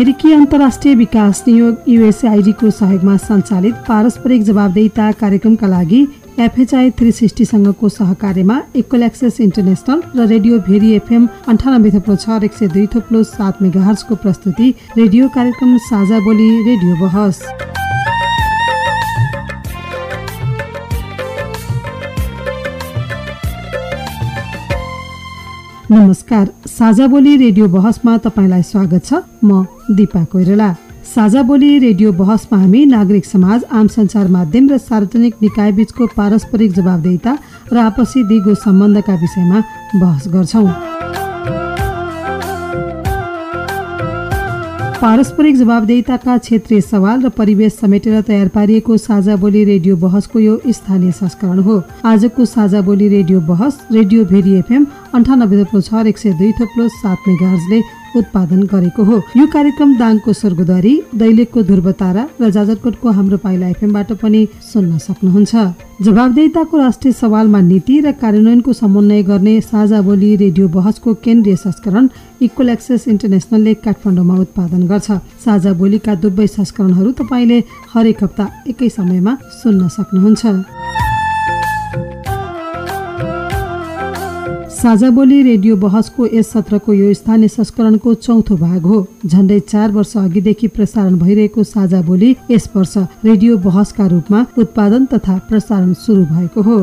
अमेरिकी अन्तर्राष्ट्रिय विकास नियोग युएसआइडीको सहयोगमा सञ्चालित पारस्परिक जवाबदेता कार्यक्रमका लागि एफएचआई थ्री सिक्सटीसँगको सहकार्यमा इक्वल एक्सेस इन्टरनेसनल र रेडियो भेरी एफएम अन्ठानब्बे थप्लो छ एक सय दुई थप्लो सात मेगाहर्सको प्रस्तुति रेडियो कार्यक्रम साझा बोली रेडियो बहस। नमस्कार साझा बोली रेडियो बहसमा तपाईँलाई स्वागत छ। म दिपा कोइराला। साझा बोली रेडियो बहसमा हामी नागरिक समाज आम सञ्चार माध्यम र सार्वजनिक निकाय बीचको पारस्परिक जवाबदेता र आपसी दिगो सम्बन्धका विषयमा बहस गर्छौँ। पारस्परिक जवाबदेताका क्षेत्रीय सवाल र परिवेश समेटेर तयार पारिएको साझा बोली रेडियो बहसको यो स्थानीय संस्करण हो। आजको साझा बोली रेडियो बहस रेडियो भेरी एफएम अन्ठानब्बे थप्लो छ एक सय दुई थप्लो सात मेगाहरजले उत्पादन गरेको हो। यो कार्यक्रम दाङको स्वर्गद्वारी दैलेखको ध्रुवतारा र जाजरकोटको हाम्रो पाइला एफएमबाट पनि सुन्न सक्नुहुन्छ। जवाबदेताको राष्ट्रिय सवालमा नीति र कार्यान्वयनको समन्वय गर्ने साझा बोली रेडियो बहसको केन्द्रीय संस्करण इक्वल एक्सेस इन्टरनेसनलले काठमाडौँमा उत्पादन गर्छ। साझा बोलीका दुवै संस्करणहरू तपाईँले हरेक हप्ता एकै समयमा सुन्न सक्नुहुन्छ। साझा बोली रेडियो बहसको यस सत्रको यो स्थानीय संस्करणको चौथो भाग हो। झण्डै चार वर्ष अघिदेखि प्रसारण भइरहेको साझा बोली यस वर्ष रेडियो बहसका रूपमा उत्पादन तथा प्रसारण सुरु भएको हो।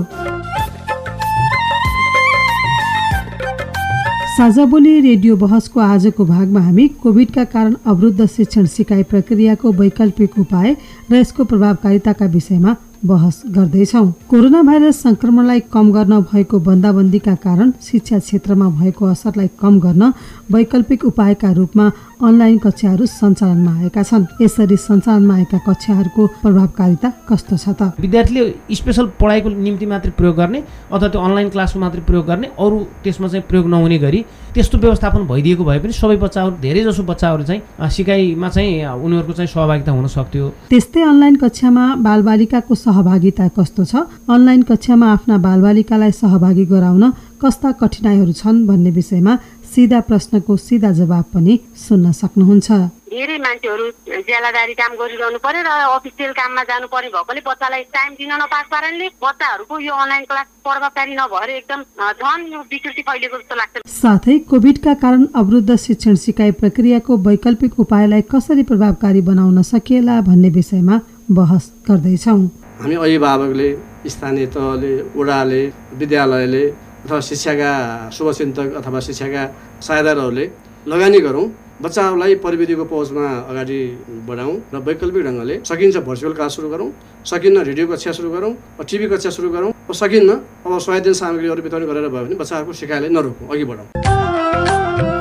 साझा बोली रेडियो बहसको आजको भागमा हामी कोभिडका कारण अवरुद्ध शिक्षण सिकाइ प्रक्रियाको वैकल्पिक उपाय र यसको प्रभावकारिताका विषयमा बहस गर्दैछौ कोरोना भाइरस संक्रमणलाई कम गर्न भएको बन्दाबन्दीका कारण शिक्षा क्षेत्रमा भएको असरलाई कम गर्न वैकल्पिक उपायका रूपमा अनलाइन कक्षाहरू सञ्चालनमा आएका छन्। यसरी सञ्चालनमा आएका कक्षाहरूको प्रभावकारिता कस्तो छ त? विद्यार्थीले स्पेसल पढाइको निम्ति मात्रै प्रयोग गर्ने अथवा त्यो अनलाइन क्लासको मात्रै प्रयोग गर्ने अरू त्यसमा चाहिँ प्रयोग नहुने गरी त्यस्तो व्यवस्थापन भइदिएको भए पनि सबै बच्चाहरू धेरै जसो बच्चाहरू चाहिँ सिकाइमा चाहिँ उनीहरूको चाहिँ सहभागिता हुन सक्थ्यो। त्यस्तै अनलाइन कक्षामा बालबालिकाको सहभागिता कस्तो छ? अनलाइन कक्षामा आफ्ना बालबालिकालाई सहभागी गराउन कस्ता कठिनाइहरू छन् भन्ने विषयमा सिधा प्रश्नको सिधा जवाब पनि सुन्न सक्नुहुन्छ। धेरै मान्छेहरू ज्यालादारी काम गरिरहनु पर्यो र अफिसियल काममा जानु पर्ने भएकोले बच्चालाई टाइम दिन नपाएको कारणले बच्चाहरूको यो अनलाइन क्लास प्रभावकारी नभएर एकदम झन् यो विकृति फैलिएको जस्तो लाग्छ। साथै कोभिडका कारण अवरुद्ध शिक्षण सिकाइ प्रक्रियाको वैकल्पिक उपायलाई कसरी प्रभावकारी बनाउन सकिएला भन्ने विषयमा बहस गर्दैछौ। हामी अभिभावकले स्थानीय तहले वडाले विद्यालयले अथवा शिक्षाका शुभचिन्तक अथवा शिक्षाका सहायताहरूले लगानी गरौँ। बच्चाहरूलाई प्रविधिको पहुँचमा अगाडि बढाउँ र वैकल्पिक ढङ्गले सकिन्छ भर्चुअल क्लास सुरु गरौँ सकिन्न रेडियो कक्षा सुरु गरौँ टिभी कक्षा सुरु गरौँ सकिन्न अब सहायता सामग्रीहरू वितरण गरेर भयो भने बच्चाहरूको सिकाइलाई नरोकौँ अघि बढाउँ।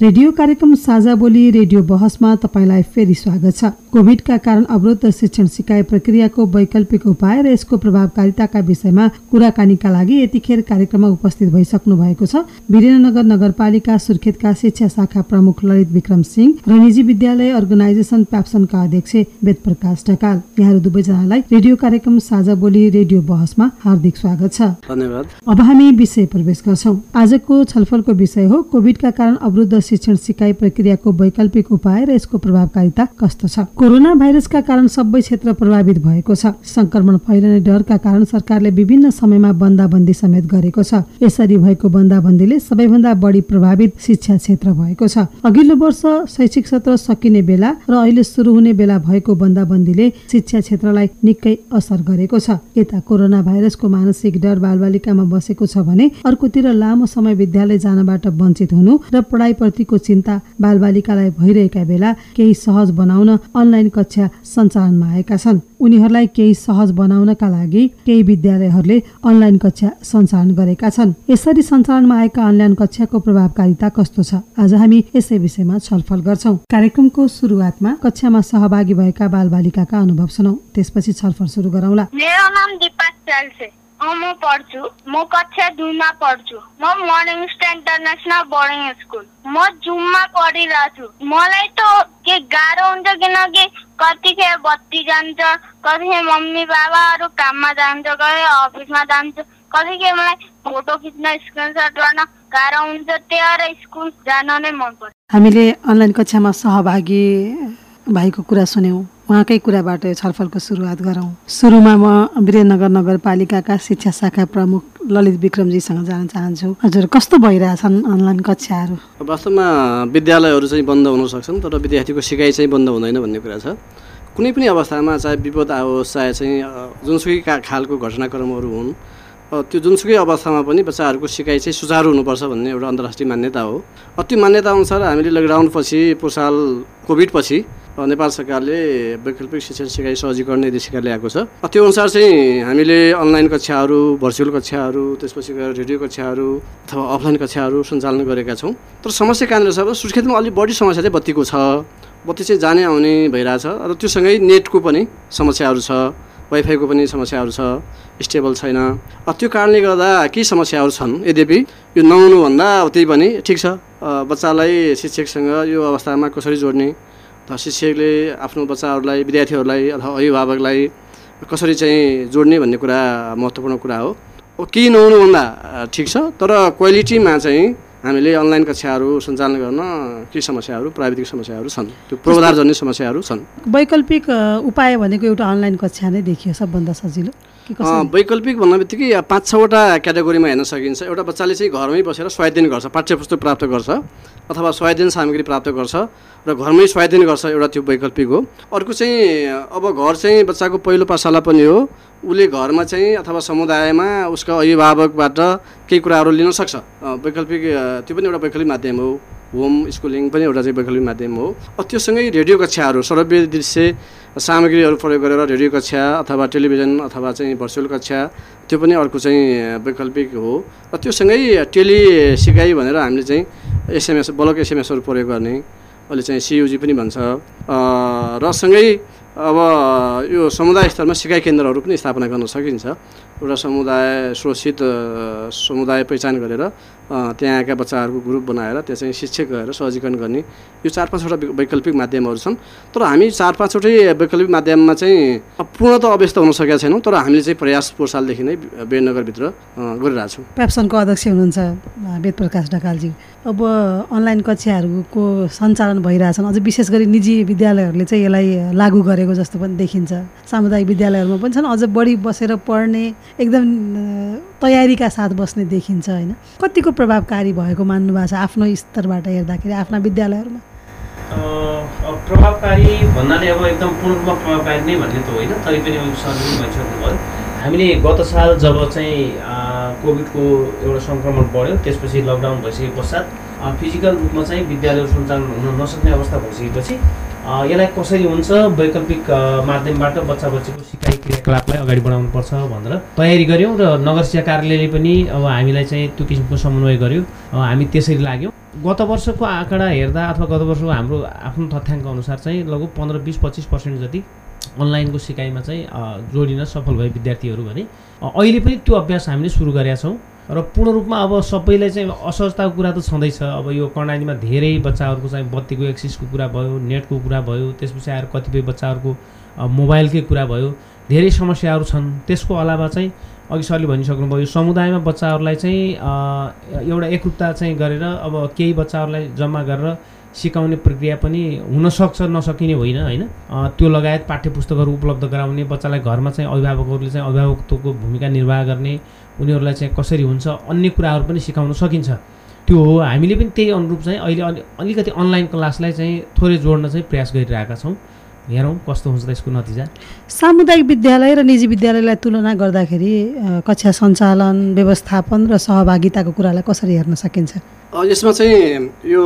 रेडियो कार्यक्रम साझा बोली रेडियो बहसमा तपाईँलाई फेरि स्वागत छ। कोभिडका कारण अवरुद्ध शिक्षण सिकाइ प्रक्रियाको वैकल्पिक उपाय र यसको प्रभावकारिताका विषयमा कुराकानीका लागि यतिखेर कार्यक्रममा उपस्थित भइसक्नु भएको छ। वीरेन्द्रनगर नगरपालिका सुर्खेतका शिक्षा शाखा प्रमुख ललित विक्रम सिंह र निजी विद्यालय अर्गनाइजेसन प्याप्सनका अध्यक्ष वेद प्रकाश ढकाल। यहाँहरू दुवैजनालाई रेडियो कार्यक्रम साझा बोली रेडियो बहसमा हार्दिक स्वागत छ। धन्यवाद। अब हामी विषय प्रवेश गर्छौँ। आजको छलफलको विषय हो कोभिडका कारण अवरुद्ध शिक्षण सिकाइ प्रक्रियाको वैकल्पिक उपाय र यसको प्रभावकारिता कस्तो छ? कोरोना भाइरसका कारण सबै क्षेत्र प्रभावित भएको छ। संक्रमण फैलने डरका कारण सरकारले विभिन्न समयमा बन्दाबन्दी समेत गरेको छ। यसरी भएको बन्दाबन्दीले सबैभन्दा बढी प्रभावित शिक्षा क्षेत्र भएको छ। अघिल्लो वर्ष शैक्षिक सत्र सकिने बेला र अहिले सुरु हुने बेला भएको बन्दाबन्दीले शिक्षा क्षेत्रलाई निकै असर गरेको छ। यता कोरोना भाइरसको मानसिक डर बालबालिकामा बसेको छ भने अर्कोतिर लामो समय विद्यालय जानबाट वञ्चित हुनु र पढाइप्रति भर्तीको चिन्ता बालबालिकालाई भइरहेका बेला केही सहज बनाउन अनलाइन कक्षा सञ्चालनमा आएका छन्। उनीहरूलाई केही सहज बनाउनका लागि केही विद्यालयहरूले अनलाइन कक्षा सञ्चालन गरेका छन्। यसरी सञ्चालनमा आएका अनलाइन कक्षाको प्रभावकारिता कस्तो छ? आज हामी यसै विषयमा छलफल गर्छौं। कार्यक्रमको सुरुवातमा कक्षामा सहभागी भएका बालबालिकाका अनुभव सुनौ। त्यसपछि छलफल सुरु गरौँला। मेरो नाम दिपक चाल्से म पढ्छु। म कक्षा दुईमा पढ्छु। म morning star international boarding school. म जुममा पढिरहेको छु। मलाई त के गाह्रो हुन्छ किनकि कतिखेर बत्ती जान्छ कतिखेर मम्मी बाबाहरू काममा जान्छ कति अफिसमा जान्छ कतिखेर मलाई फोटो खिच्न स्क्रिनसट गर्न गाह्रो हुन्छ। त्यही भएर स्कुल जान नै मनपर्छ। हामीले अनलाइन कक्षामा सहभागी भाइको कुरा सुन्यौँ। उहाँकै कुराबाट छलफलको सुरुवात गरौँ। सुरुमा म वीरेन्द्रनगर नगरपालिकाका शिक्षा शाखा प्रमुख ललित विक्रमजीसँग जान चाहन्छु। हजुर कस्तो भइरहेछन् अनलाइन कक्षाहरू? वास्तवमा विद्यालयहरू चाहिँ बन्द हुन सक्छन् तर विद्यार्थीको सिकाइ चाहिँ बन्द हुँदैन भन्ने कुरा छ। कुनै पनि अवस्थामा चाहे विपद आओस् चाहे चाहिँ जुनसुकै खालको घटनाक्रमहरू हुन् त्यो जुनसुकै अवस्थामा पनि बच्चाहरूको सिकाइ चाहिँ सुचारू हुनुपर्छ भन्ने एउटा अन्तर्राष्ट्रिय मान्यता हो। त्यो मान्यता अनुसार हामीले लकडाउन पछि पोहोर साल कोभिड पछि अ, नेपाल सरकारले वैकल्पिक शिक्षण सिकाइ सहजीकरण निर्देशिका ल्याएको छ। त्यो अनुसार चाहिँ हामीले अनलाइन कक्षाहरू भर्चुअल कक्षाहरू त्यसपछि गएर रेडियो कक्षाहरू अथवा अफलाइन कक्षाहरू सञ्चालन गरेका छौँ। तर समस्या कहाँनिर छ सुर्खेतमा अलिक बढी समस्या चाहिँ बत्तीको छ। बत्ती चाहिँ जाने आउने भइरहेछ। र त्योसँगै नेटको पनि समस्याहरू छ। वाइफाईको पनि समस्याहरू छ स्टेबल छैन। त्यो कारणले गर्दा केही समस्याहरू छन्? यद्यपि यो नहुनुभन्दा अब त्यही पनि ठिक छ। बच्चालाई शिक्षकसँग यो अवस्थामा कसरी जोड्ने? शिक्षकले आफ्नो बच्चाहरूलाई विद्यार्थीहरूलाई अथवा अभिभावकलाई कसरी चाहिँ जोड्ने भन्ने कुरा महत्त्वपूर्ण कुरा हो। केही नहुनुभन्दा ठिक छ तर क्वालिटीमा चाहिँ हामीले अनलाइन कक्षाहरू सञ्चालन गर्न केही समस्याहरू प्राविधिक समस्याहरू छन्? त्यो पूर्वाधारजन्य समस्याहरू छन्। वैकल्पिक उपाय भनेको एउटा अनलाइन कक्षा नै देखियो सबभन्दा सजिलो। कि वैकल्पिक भन्ने बित्तिकै पाँच छवटा क्याटेगोरीमा हेर्न सकिन्छ। एउटा बच्चाले चाहिँ घरमै बसेर स्वाध्ययन गर्छ पाठ्यपुस्तक प्राप्त गर्छ अथवा स्वाध्ययन सामग्री प्राप्त गर्छ र घरमै स्वाध्ययन गर्छ एउटा त्यो वैकल्पिक हो। अर्को चाहिँ अब घर चाहिँ बच्चाको पहिलो पाठशाला पनि हो। उसले घरमा चाहिँ अथवा समुदायमा उसको अभिभावकबाट केही कुराहरू लिन सक्छ। वैकल्पिक त्यो पनि एउटा वैकल्पिक माध्यम हो। होम स्कुलिङ पनि एउटा चाहिँ वैकल्पिक माध्यम हो। त्योसँगै रेडियो कक्षाहरू श्रव्य दृश्य सामग्रीहरू प्रयोग गरेर रेडियो कक्षा अथवा टेलिभिजन अथवा चाहिँ भर्चुअल कक्षा त्यो पनि अर्को चाहिँ वैकल्पिक हो। र त्योसँगै टेली सिकाइ भनेर हामीले चाहिँ एसएमएस ब्लक एसएमएसहरू प्रयोग गर्ने अहिले चाहिँ सियुजी पनि भन्छ। र सँगै अब यो समुदाय स्तरमा सिकाइ केन्द्रहरू पनि स्थापना गर्न सकिन्छ। एउटा समुदाय अ, समुदाय पहिचान गरेर त्यहाँका बच्चाहरूको ग्रुप बनाएर त्यहाँ चाहिँ शिक्षक गएर सहजीकरण गर्ने यो चार पाँचवटा वैकल्पिक माध्यमहरू छन्। तर हामी चार पाँचवटै वैकल्पिक माध्यममा चाहिँ पूर्ण त अव्यस्त हुन सकेका छैनौँ तर हामीले चाहिँ प्रयास पोहोर सालदेखि नै बेनगरभित्र अ, गरिरहेछौँ प्याप्सनको अध्यक्ष हुनुहुन्छ अ, वेदप्रकाश ढकालजी। अब अनलाइन कक्षाहरूको सञ्चालन भइरहेछन् अझ विशेष गरी निजी विद्यालयहरूले चाहिँ यसलाई लागू गरेको जस्तो पनि देखिन्छ। सामुदायिक विद्यालयहरूमा पनि छन्। अझ बढी बसेर पढ्ने एकदम तयारीका साथ बस्ने देखिन्छ होइन? कतिको प्रभावकारी भएको मान्नु भएको छ आफ्नो स्तरबाट हेर्दाखेरि आफ्ना विद्यालयहरूमा? प्रभावकारी भन्नाले अब एकदम पूर्ण रूपमा प्रभावकारी नै भन्ने त होइन तरै पनि पनि भनिसक्नु भयो। हामीले गत साल जब चाहिँ कोभिडको एउटा सङ्क्रमण बढ्यो त्यसपछि लकडाउन भइसके पश्चात फिजिकल रूपमा चाहिँ विद्यालयहरू सञ्चालन हुन नसक्ने अवस्था भइसकेपछि यसलाई कसरी हुन्छ वैकल्पिक माध्यमबाट बच्चा बच्चीको सिकाइ क्रियाकलापलाई अगाडि बढाउनुपर्छ भनेर तयारी गऱ्यौँ र नगर शिक्षा कार्यालयले पनि अब हामीलाई चाहिँ त्यो किसिमको समन्वय गर्यो। हामी त्यसरी लाग्यौँ। गत वर्षको आँकडा हेर्दा अथवा गत वर्षको हाम्रो आफ्नो तथ्याङ्क अनुसार चाहिँ लगभग पन्ध्र बिस पच्चिस पर्सेन्ट जति अनलाइनको सिकाइमा चाहिँ जोडिन सफल भए विद्यार्थीहरू भने अहिले पनि त्यो अभ्यास हामीले सुरु गरेका छौँ। र पूर्ण रूपमा अब सबैलाई चाहिँ असहजताको कुरा त छँदैछ। अब यो कर्णालीमा धेरै बच्चाहरूको चाहिँ बत्तीको एक्सिसको कुरा भयो नेटको कुरा भयो त्यसपछि आएर कतिपय बच्चाहरूको मोबाइलकै कुरा भयो। धेरै समस्याहरू छन्। त्यसको अलावा चाहिँ अघि सरले भनिसक्नुभयो समुदायमा बच्चाहरूलाई चाहिँ एउटा एकरूपता चाहिँ गरेर अब केही बच्चाहरूलाई जम्मा गरेर सिकाउने प्रक्रिया पनि हुनसक्छ नसकिने होइन होइन? अ, त्यो लगायत पाठ्यपुस्तकहरू उपलब्ध गराउने बच्चालाई घरमा चाहिँ अभिभावकहरूले चाहिँ अभिभावकत्वको भूमिका निर्वाह गर्ने उनीहरूलाई चाहिँ कसरी हुन्छ अन्य कुराहरू पनि सिकाउन सकिन्छ। त्यो हो हामीले पनि त्यही अनुरूप चाहिँ अहिले अलि अलिकति अनलाइन क्लासलाई चाहिँ थोरै जोड्न चाहिँ प्रयास गरिरहेका छौँ। हेरौँ कस्तो हुन्छ त यसको नतिजा? सामुदायिक विद्यालय र निजी विद्यालयलाई तुलना गर्दाखेरि कक्षा सञ्चालन व्यवस्थापन र सहभागिताको कुरालाई कसरी हेर्न सकिन्छ? अ, यसमा चाहिँ यो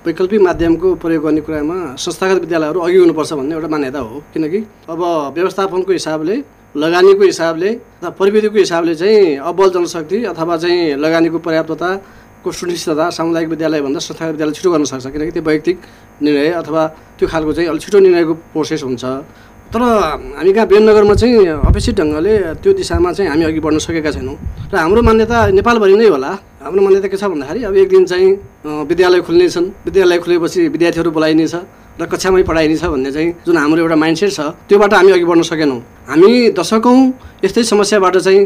वैकल्पिक माध्यमको प्रयोग गर्ने कुरामा संस्थागत विद्यालयहरू अघि हुनुपर्छ भन्ने एउटा मान्यता हो। किनकि अब व्यवस्थापनको हिसाबले लगानीको हिसाबले अथवा प्रविधिको हिसाबले चाहिँ अब्बल जनशक्ति अथवा चाहिँ लगानीको पर्याप्तताको सुनिश्चितता सामुदायिक विद्यालयभन्दा संस्थागत विद्यालय छिटो गर्न सक्छ। किनकि त्यो वैयक्तिक निर्णय अथवा त्यो खालको चाहिँ अलिक छिटो निर्णयको प्रोसेस हुन्छ। तर हामी कहाँ बेनगरमा चाहिँ अपेक्षित ढङ्गले त्यो दिशामा चाहिँ हामी अघि बढ्न सकेका छैनौँ। र हाम्रो मान्यता नेपालभरि नै होला। हाम्रो मान्यता के छ भन्दाखेरि अब एक दिन चाहिँ विद्यालय खुल्नेछन्। विद्यालय खुलेपछि विद्यार्थीहरू बोलाइनेछ र कक्षामै पढाइनेछ भन्ने चाहिँ जुन हाम्रो एउटा माइन्डसेट छ त्योबाट हामी अघि बढ्न सकेनौँ। हामी दशकौँ यस्तै समस्याबाट चाहिँ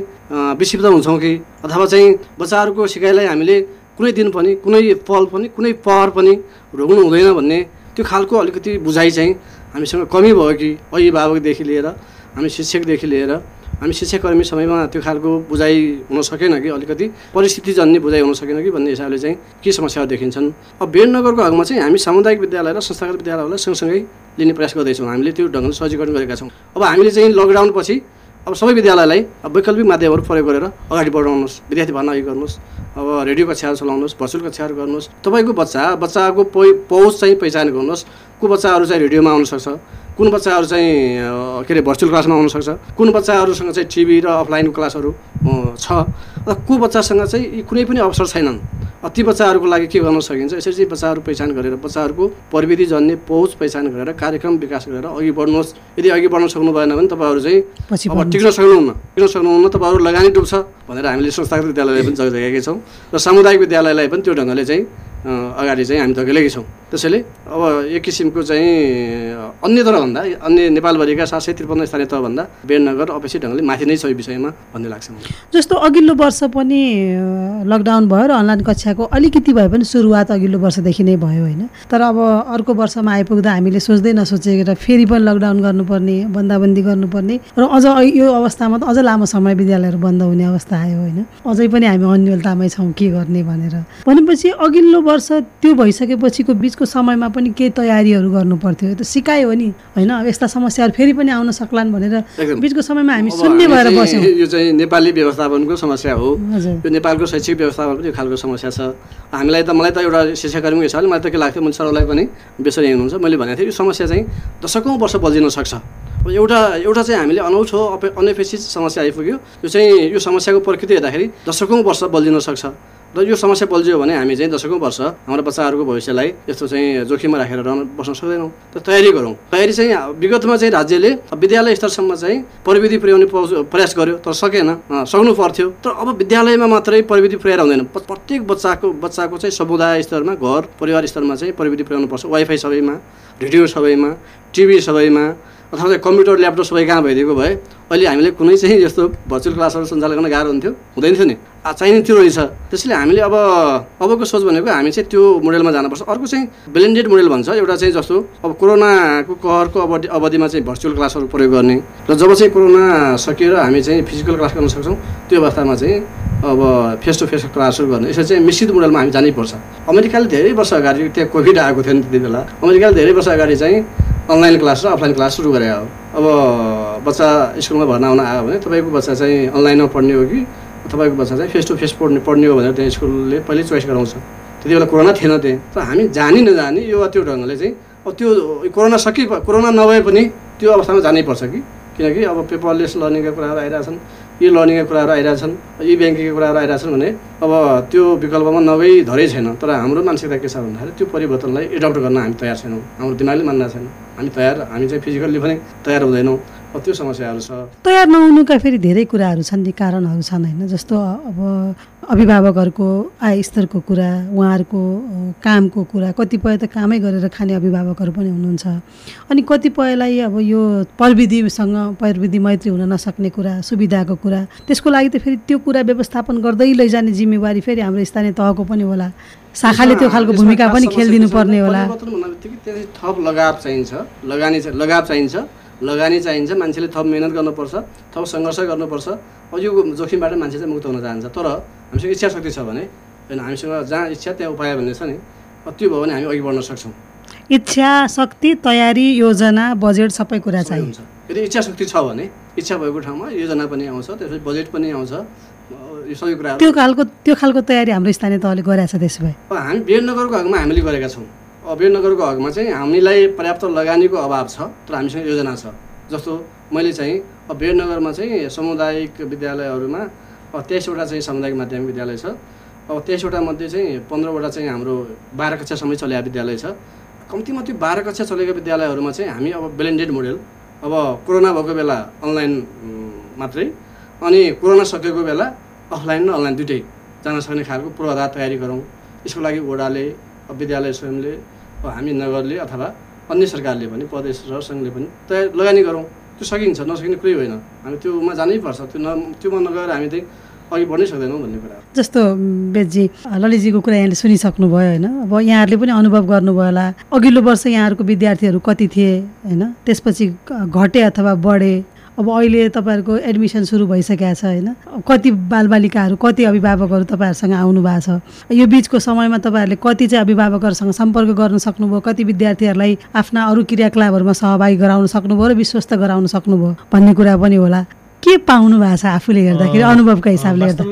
विक्षिप्त हुन्छौँ कि अथवा चाहिँ बच्चाहरूको सिकाइलाई हामीले कुनै दिन पनि कुनै पल पनि कुनै पहर पनि रोक्नु हुँदैन भन्ने त्यो खालको अलिकति बुझाइ चाहिँ हामीसँग कमी भयो कि अभिभावकदेखि लिएर हामी शिक्षकदेखि लिएर हामी शिक्षाकर्मी समयमा त्यो खालको बुझाइ हुन सकेन कि अलिकति परिस्थितिजन्य बुझाइ हुन सकेन कि भन्ने हिसाबले चाहिँ के समस्याहरू देखिन्छन्। अब बेडनगरको हकमा चाहिँ हामी सामुदायिक विद्यालय र संस्थागत विद्यालयहरूलाई सँगसँगै लिने प्रयास गर्दैछौँ। हामीले त्यो ढङ्गले सहजीकरण गरेका छौँ। अब हामीले चाहिँ लकडाउनपछि अब सबै विद्यालयलाई अब वैकल्पिक माध्यमहरू प्रयोग गरेर अगाडि बढाउनुहोस् विद्यार्थी भर्ना अघि गर्नुहोस् अब रेडियो कक्षाहरू चलाउनुहोस् भर्चुअल कक्षाहरू गर्नुहोस् तपाईँको बच्चा बच्चाको पहुँच चाहिँ पहिचान गर्नुहोस् को बच्चाहरू चाहिँ रेडियोमा आउनसक्छ? कुन बच्चाहरू चाहिँ के अरे भर्चुअल क्लासमा आउनसक्छ? कुन बच्चाहरूसँग चाहिँ टिभी र अफलाइन क्लासहरू छ? र को बच्चासँग चाहिँ यी कुनै पनि अवसर छैनन्। ती बच्चाहरूको लागि के गर्न सकिन्छ? यसरी चाहिँ बच्चाहरू पहिचान गरेर बच्चाहरूको प्रविधि जन्य पहुँच पहिचान गरेर कार्यक्रम विकास गरेर अघि बढ्नुहोस्। यदि अघि बढ्न सक्नु भएन भने तपाईँहरू चाहिँ अब टिक्न सक्नुहुन्न। टिक्न सक्नुहुन्न तपाईँहरू लगानी डुब्छ भनेर हामीले संस्थागत विद्यालयलाई पनि जगाएकै छौँ। र सामुदायिक विद्यालयलाई पनि त्यो ढङ्गले चाहिँ अगाडि चाहिँ हामी धकेलेकै छौँ त्यसैले अब एक किसिमको चाहिँ अन्य तरभन्दा अन्य नेपालभरिका सात सय त्रिपन्न स्थानीय तहभन्दा बेडनगर अपेक्षित ढङ्गले माथि नै छ यो विषयमा भन्ने लाग्छ जस्तो अघिल्लो वर्ष पनि लकडाउन भयो र अनलाइन कक्षाको अलिकति भए पनि सुरुवात अघिल्लो वर्षदेखि नै भयो होइन। तर अब अर्को वर्षमा आइपुग्दा हामीले सोच्दै नसोचेर फेरि पनि लकडाउन गर्नुपर्ने बन्दाबन्दी गर्नुपर्ने र अझ यो अवस्थामा त अझ लामो समय विद्यालयहरू बन्द हुने अवस्था आयो होइन। अझै पनि हामी अन्यलतामै छौँ के गर्ने भनेर। भनेपछि अघिल्लो वर्ष त्यो भइसकेपछिको बिचको समयमा पनि केही तयारीहरू गर्नु पर्थ्यो। त सिकाइ हो नि। होइन अब यस्ता समस्याहरू फेरि पनि आउन सक्लान् भनेर। बिचको समयमा हामी शून्य भएर बस्यौँ। यो चाहिँ नेपाली व्यवस्थापनको समस्या हो। यो नेपालको शैक्षिक व्यवस्थापन पनि यो खालको समस्या छ। हामीलाई त मलाई त एउटा शिक्षाकर्मीको हिसाबले मलाई त के लाग्थ्यो मैले सरलाई पनि बेसरी हुनुहुन्छ मैले भनेको थिएँ यो समस्या चाहिँ दशकौँ वर्ष बल्झिन सक्छ। अब एउटा एउटा चाहिँ हामीले अनौठो अनपेक्षित समस्या आइपुग्यो। यो चाहिँ यो समस्याको प्रकृति हेर्दाखेरि दशकौँ वर्ष बल्झिन सक्छ। र यो समस्या बल्झियो भने हामी चाहिँ दशकौँ वर्ष हाम्रो बच्चाहरूको भविष्यलाई यस्तो चाहिँ जोखिममा राखेर रहन बस्न सक्दैनौँ। त तयारी गरौँ। तयारी चाहिँ विगतमा चाहिँ राज्यले विद्यालय स्तरसम्म चाहिँ प्रविधि पुर्याउने प्रयास गर्यो तर सकेन सक्नु पर्थ्यो। तर अब विद्यालयमा मात्रै प्रविधि पुर्याएर हुँदैन प्रत्येक बच्चाको बच्चाको चाहिँ समुदाय स्तरमा घर परिवार स्तरमा चाहिँ प्रविधि पुर्याउनु पर्छ। वाइफाई सबैमा रेडियो सबैमा टिभी सबैमा अथवा चाहिँ कम्प्युटर ल्यापटप सबै कहाँ भइदिएको भए अहिले हामीले कुनै चाहिँ यस्तो भर्चुअल क्लासहरू सञ्चालन गर्न गाह्रो हुन्थ्यो? हुँदैन थियो नि। चाहिने त्यो रहेछ। त्यसैले हामीले अब अबको सोच भनेको हामी चाहिँ त्यो मोडेलमा जानुपर्छ। अर्को चाहिँ ब्लेन्डेड मोडेल भन्छ। एउटा चाहिँ जस्तो अब कोरोनाको कहरको अवधि अवधिमा चाहिँ भर्चुअल क्लासहरू प्रयोग गर्ने। र जब चाहिँ कोरोना सकिएर हामी चाहिँ फिजिकल क्लास गर्न सक्छौँ त्यो अवस्थामा चाहिँ अब फेस टु फेस क्लासहरू गर्ने। यसरी चाहिँ मिश्रित मोडलमा हामी जानैपर्छ अमेरिकाले धेरै वर्ष अगाडि त्यहाँ कोभिड आएको थियो नि त्यति बेला। अमेरिकाले धेरै वर्ष अगाडि चाहिँ अनलाइन क्लास र अफलाइन क्लास सुरु गरे हो। अब बच्चा स्कुलमा भर्ना हुन आयो भने तपाईँको बच्चा चाहिँ अनलाइनमा पढ्ने हो कि तपाईँको बच्चा चाहिँ फेस टु फेस पढ्ने पढ्ने हो भनेर त्यहाँ स्कुलले पहिल्यै चोइस गराउँछ। त्यति बेला कोरोना थिएन त्यहाँ। तर हामी जानी नजानी यो त्यो ढङ्गले चाहिँ अब त्यो कोरोना सकि कोरोना नभए पनि त्यो अवस्थामा जानैपर्छ कि। किनकि अब पेपरलेस लर्निङका कुराहरू आइरहेछन्। यी लर्निङका कुराहरू आइरहेछन् यी ब्याङ्किङका कुराहरू आइरहेछन् भने अब त्यो विकल्पमा नगई धरै छैन। तर हाम्रो मानसिकता के छ भन्दाखेरि त्यो परिवर्तनलाई एडप्ट गर्न हामी तयार छैनौँ। हाम्रो दिमागले मान्न छैन। हामी तयार हामी चाहिँ फिजिकल्ली पनि तयार हुँदैनौँ। त्यो समस्याहरू छ। तयार नहुनुका फेरि धेरै कुराहरू छन् नि कारणहरू छन् होइन। जस्तो अब अभिभावकहरूको आय स्तरको कुरा उहाँहरूको कामको कुरा कतिपय त कामै गरेर खाने अभिभावकहरू पनि हुनुहुन्छ। अनि कतिपयलाई अब यो प्रविधिसँग प्रविधि मैत्री हुन नसक्ने कुरा सुविधाको कुरा त्यसको लागि त फेरि त्यो कुरा व्यवस्थापन गर्दै लैजाने जिम्मेवारी फेरि हाम्रो स्थानीय तहको पनि होला। शाखाले त्यो खालको भूमिका पनि खेलिदिनु पर्ने होला। थप लगाव चाहिन्छ लगानी लगाव चाहिन्छ। लगानी चाहिन्छ मान्छेले थप मिहिनेत गर्नुपर्छ थप सङ्घर्ष गर्नुपर्छ। अब यो जोखिमबाट मान्छे चाहिँ मुक्त हुन चाहन्छ। तर हामीसँग इच्छा शक्ति छ भने होइन हामीसँग जहाँ इच्छा त्यहाँ उपाय भन्ने छ नि त्यो भयो भने हामी अघि बढ्न सक्छौँ। इच्छा शक्ति तयारी योजना बजेट सबै कुरा सबै चाहियो हुन्छ। यदि इच्छा शक्ति छ भने इच्छा भएको ठाउँमा योजना पनि आउँछ त्यसपछि बजेट पनि आउँछ। यो सबै कुराहरू त्यो खालको त्यो खालको तयारी हाम्रो स्थानीय तहले गरेछ त्यसो भए। हामी विराटनगरको हकमा हामीले गरेका छौँ। अब विराटनगरको हकमा चाहिँ हामीलाई पर्याप्त लगानीको अभाव छ तर हामीसँग योजना छ। जस्तो मैले चाहिँ अब विराटनगरमा चाहिँ सामुदायिक विद्यालयहरूमा तेइसवटा चाहिँ सामुदायिक माध्यमिक विद्यालय छ। अब तेइसवटा मध्ये चाहिँ पन्ध्रवटा चाहिँ हाम्रो बाह्र कक्षासम्म चलेका विद्यालय छ। कम्तीमा त्यो बाह्र कक्षा चलेका विद्यालयहरूमा चाहिँ हामी अब ब्लेन्डेड मोडेल अब कोरोना भएको बेला अनलाइन मात्रै अनि कोरोना सकेको बेला अफलाइन र अनलाइन दुइटै जान सक्ने खालको पूर्वाधार तयारी गरौँ। यसको लागि वडाले विद्यालय स्वयंले हामी नगरले अथवा अन्य सरकारले पनि प्रदेश र सङ्घले पनि तयार लगानी गरौँ। त्यो सकिन्छ नसकिने कुरै होइन। हामी त्योमा जानै पर्छ त्यो न त्योमा नगएर हामी चाहिँ अघि बढ्नै सक्दैनौँ भन्ने कुरा जस्तो बेजी ललितजीको कुरा यहाँले सुनिसक्नुभयो होइन? अब यहाँहरूले पनि अनुभव गर्नुभयो होला। अघिल्लो वर्ष यहाँहरूको विद्यार्थीहरू कति थिए होइन? त्यसपछि घटे अथवा बढे। अब अहिले तपाईँहरूको एडमिसन सुरु भइसकेको छ होइन? कति बालबालिकाहरू कति अभिभावकहरू तपाईँहरूसँग आउनु भएको छ? यो बिचको समयमा तपाईँहरूले कति चाहिँ अभिभावकहरूसँग सम्पर्क गर्न सक्नुभयो? कति विद्यार्थीहरूलाई आफ्ना अरू क्रियाकलापहरूमा सहभागी गराउन सक्नुभयो र विश्वस्त गराउन सक्नुभयो भन्ने कुरा पनि होला। के पाउनु भएको छ आफूले हेर्दाखेरि अनुभवको हिसाबले हेर्दा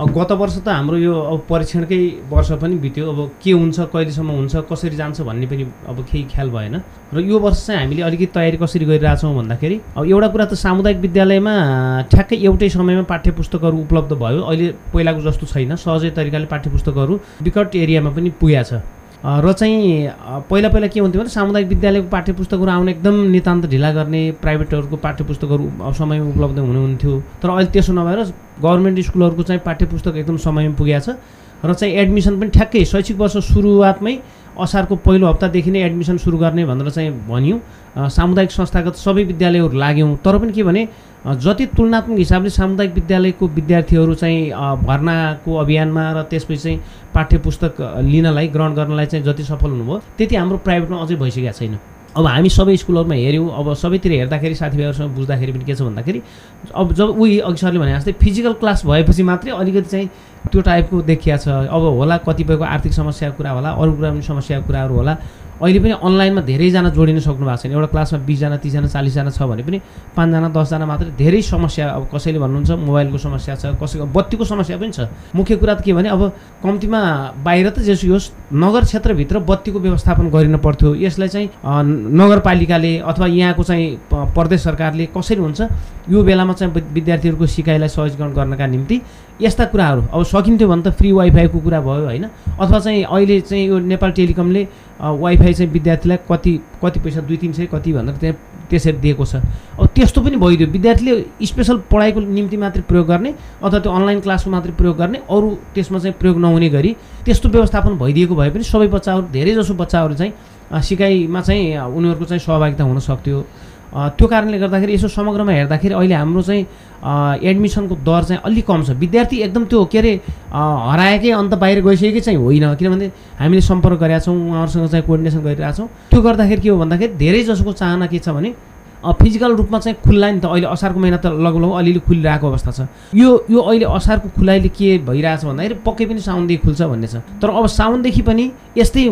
गत वर्ष त हाम्रो यो अब परीक्षणकै वर्ष पनि बित्यो। अब के हुन्छ कहिलेसम्म हुन्छ कसरी जान्छ भन्ने पनि अब केही ख्याल भएन। र यो वर्ष चाहिँ हामीले अलिकति तयारी कसरी गरिरहेछौँ भन्दाखेरि अब एउटा कुरा त सामुदायिक विद्यालयमा ठ्याक्कै एउटै समयमा पाठ्य पुस्तकहरू उपलब्ध भयो। अहिले पहिलाको जस्तो छैन। सहजै तरिकाले पाठ्य पुस्तकहरू विकट एरियामा पनि पुगेको छ। र चाहिँ पहिला पहिला के हुन्थ्यो भने सामुदायिक विद्यालयको पाठ्य पुस्तकहरू आउन एकदम नितान्त ढिला गर्ने प्राइभेटहरूको पाठ्य पुस्तकहरू समयमा उपलब्ध हुनुहुन्थ्यो तर अहिले त्यसो नभएर गभर्मेन्ट स्कुलहरूको चाहिँ पाठ्य पुस्तक एकदम समयमा पुगेको छ। र चाहिँ एडमिसन पनि ठ्याक्कै शैक्षिक वर्ष सुरुवातमै असारको पहिलो हप्तादेखि नै एडमिसन सुरु गर्ने भनेर चाहिँ भनियो। सामुदायिक संस्थागत सबै विद्यालयहरू लाग्यौँ। तर पनि के भने जति तुलनात्मक हिसाबले सामुदायिक विद्यालयको विद्यार्थीहरू चाहिँ भर्नाको अभियानमा र त्यसपछि चाहिँ पाठ्य पुस्तक लिनलाई ग्रहण गर्नलाई चाहिँ जति सफल हुनुभयो त्यति हाम्रो प्राइभेटमा अझै भइसकेको छैन। अब हामी सबै स्कुलहरूमा हेऱ्यौँ अब सबैतिर हेर्दाखेरि साथीभाइहरूसँग बुझ्दाखेरि पनि के छ भन्दाखेरि अब जब उही अघि सरले भने जस्तै फिजिकल क्लास भएपछि मात्रै अलिकति चाहिँ त्यो टाइपको देखिया छ। अब होला कतिपयको आर्थिक समस्याको कुरा होला अरू कुरा पनि समस्याको कुराहरू होला। अहिले पनि अनलाइनमा धेरैजना जोडिन सक्नु भएको छैन। एउटा क्लासमा बिसजना तिसजना चालिसजना छ भने पनि पाँचजना दसजना मात्रै धेरै समस्या अब कसैले भन्नुहुन्छ मोबाइलको समस्या छ कसैको बत्तीको समस्या पनि छ। मुख्य कुरा त के भने अब कम्तीमा बाहिर त जेसुकै होस् नगर क्षेत्रभित्र बत्तीको व्यवस्थापन गरिन पर्थ्यो। यसलाई चाहिँ नगरपालिकाले अथवा यहाँको चाहिँ प्रदेश सरकारले कसरी हुन्छ यो बेलामा चाहिँ विद- विद्यार्थीहरूको सिकाइलाई सहजीकरण गर्नका निम्ति यस्ता कुराहरू। अब सकिन्थ्यो भने त फ्री वाइफाईको कुरा भयो होइन? अथवा चाहिँ अहिले चाहिँ यो नेपाल टेलिकमले वाइफाई चाहिँ विद्यार्थीलाई कति कति पैसा दुई तिन सय कति भनेर त्यहाँ त्यसरी दिएको छ। अब त्यस्तो पनि भइदियो। विद्यार्थीले स्पेसल पढाइको निम्ति मात्रै प्रयोग गर्ने अथवा त्यो अनलाइन क्लासको मात्रै प्रयोग गर्ने अरू त्यसमा चाहिँ प्रयोग नहुने गरी त्यस्तो व्यवस्थापन भइदिएको भए पनि सबै बच्चाहरू धेरैजसो बच्चाहरू चाहिँ सिकाइमा चाहिँ उनीहरूको चाहिँ सहभागिता हुन सक्थ्यो। त्यो कारणले गर्दाखेरि यसो समग्रमा हेर्दाखेरि अहिले हाम्रो चाहिँ एडमिसनको दर चाहिँ अलिक कम छ। विद्यार्थी एकदम त्यो के अरे हराएकै अन्त बाहिर गइसकेकै चाहिँ होइन। किनभने हामीले सम्पर्क गरेका छौँ उहाँहरूसँग चाहिँ कोर्डिनेसन गरिरहेका छौँ। त्यो गर्दाखेरि के हो भन्दाखेरि धेरै जसोको चाहना के छ भने फिजिकल रूपमा चाहिँ खुल्ला नि त अहिले असारको महिना त लगभग अलिअलि खुलिरहेको अवस्था छ। यो यो अहिले असारको खुलाइले के भइरहेछ भन्दाखेरि पक्कै पनि साउनदेखि खुल्छ भन्ने छ। तर अब साउनदेखि पनि यस्तै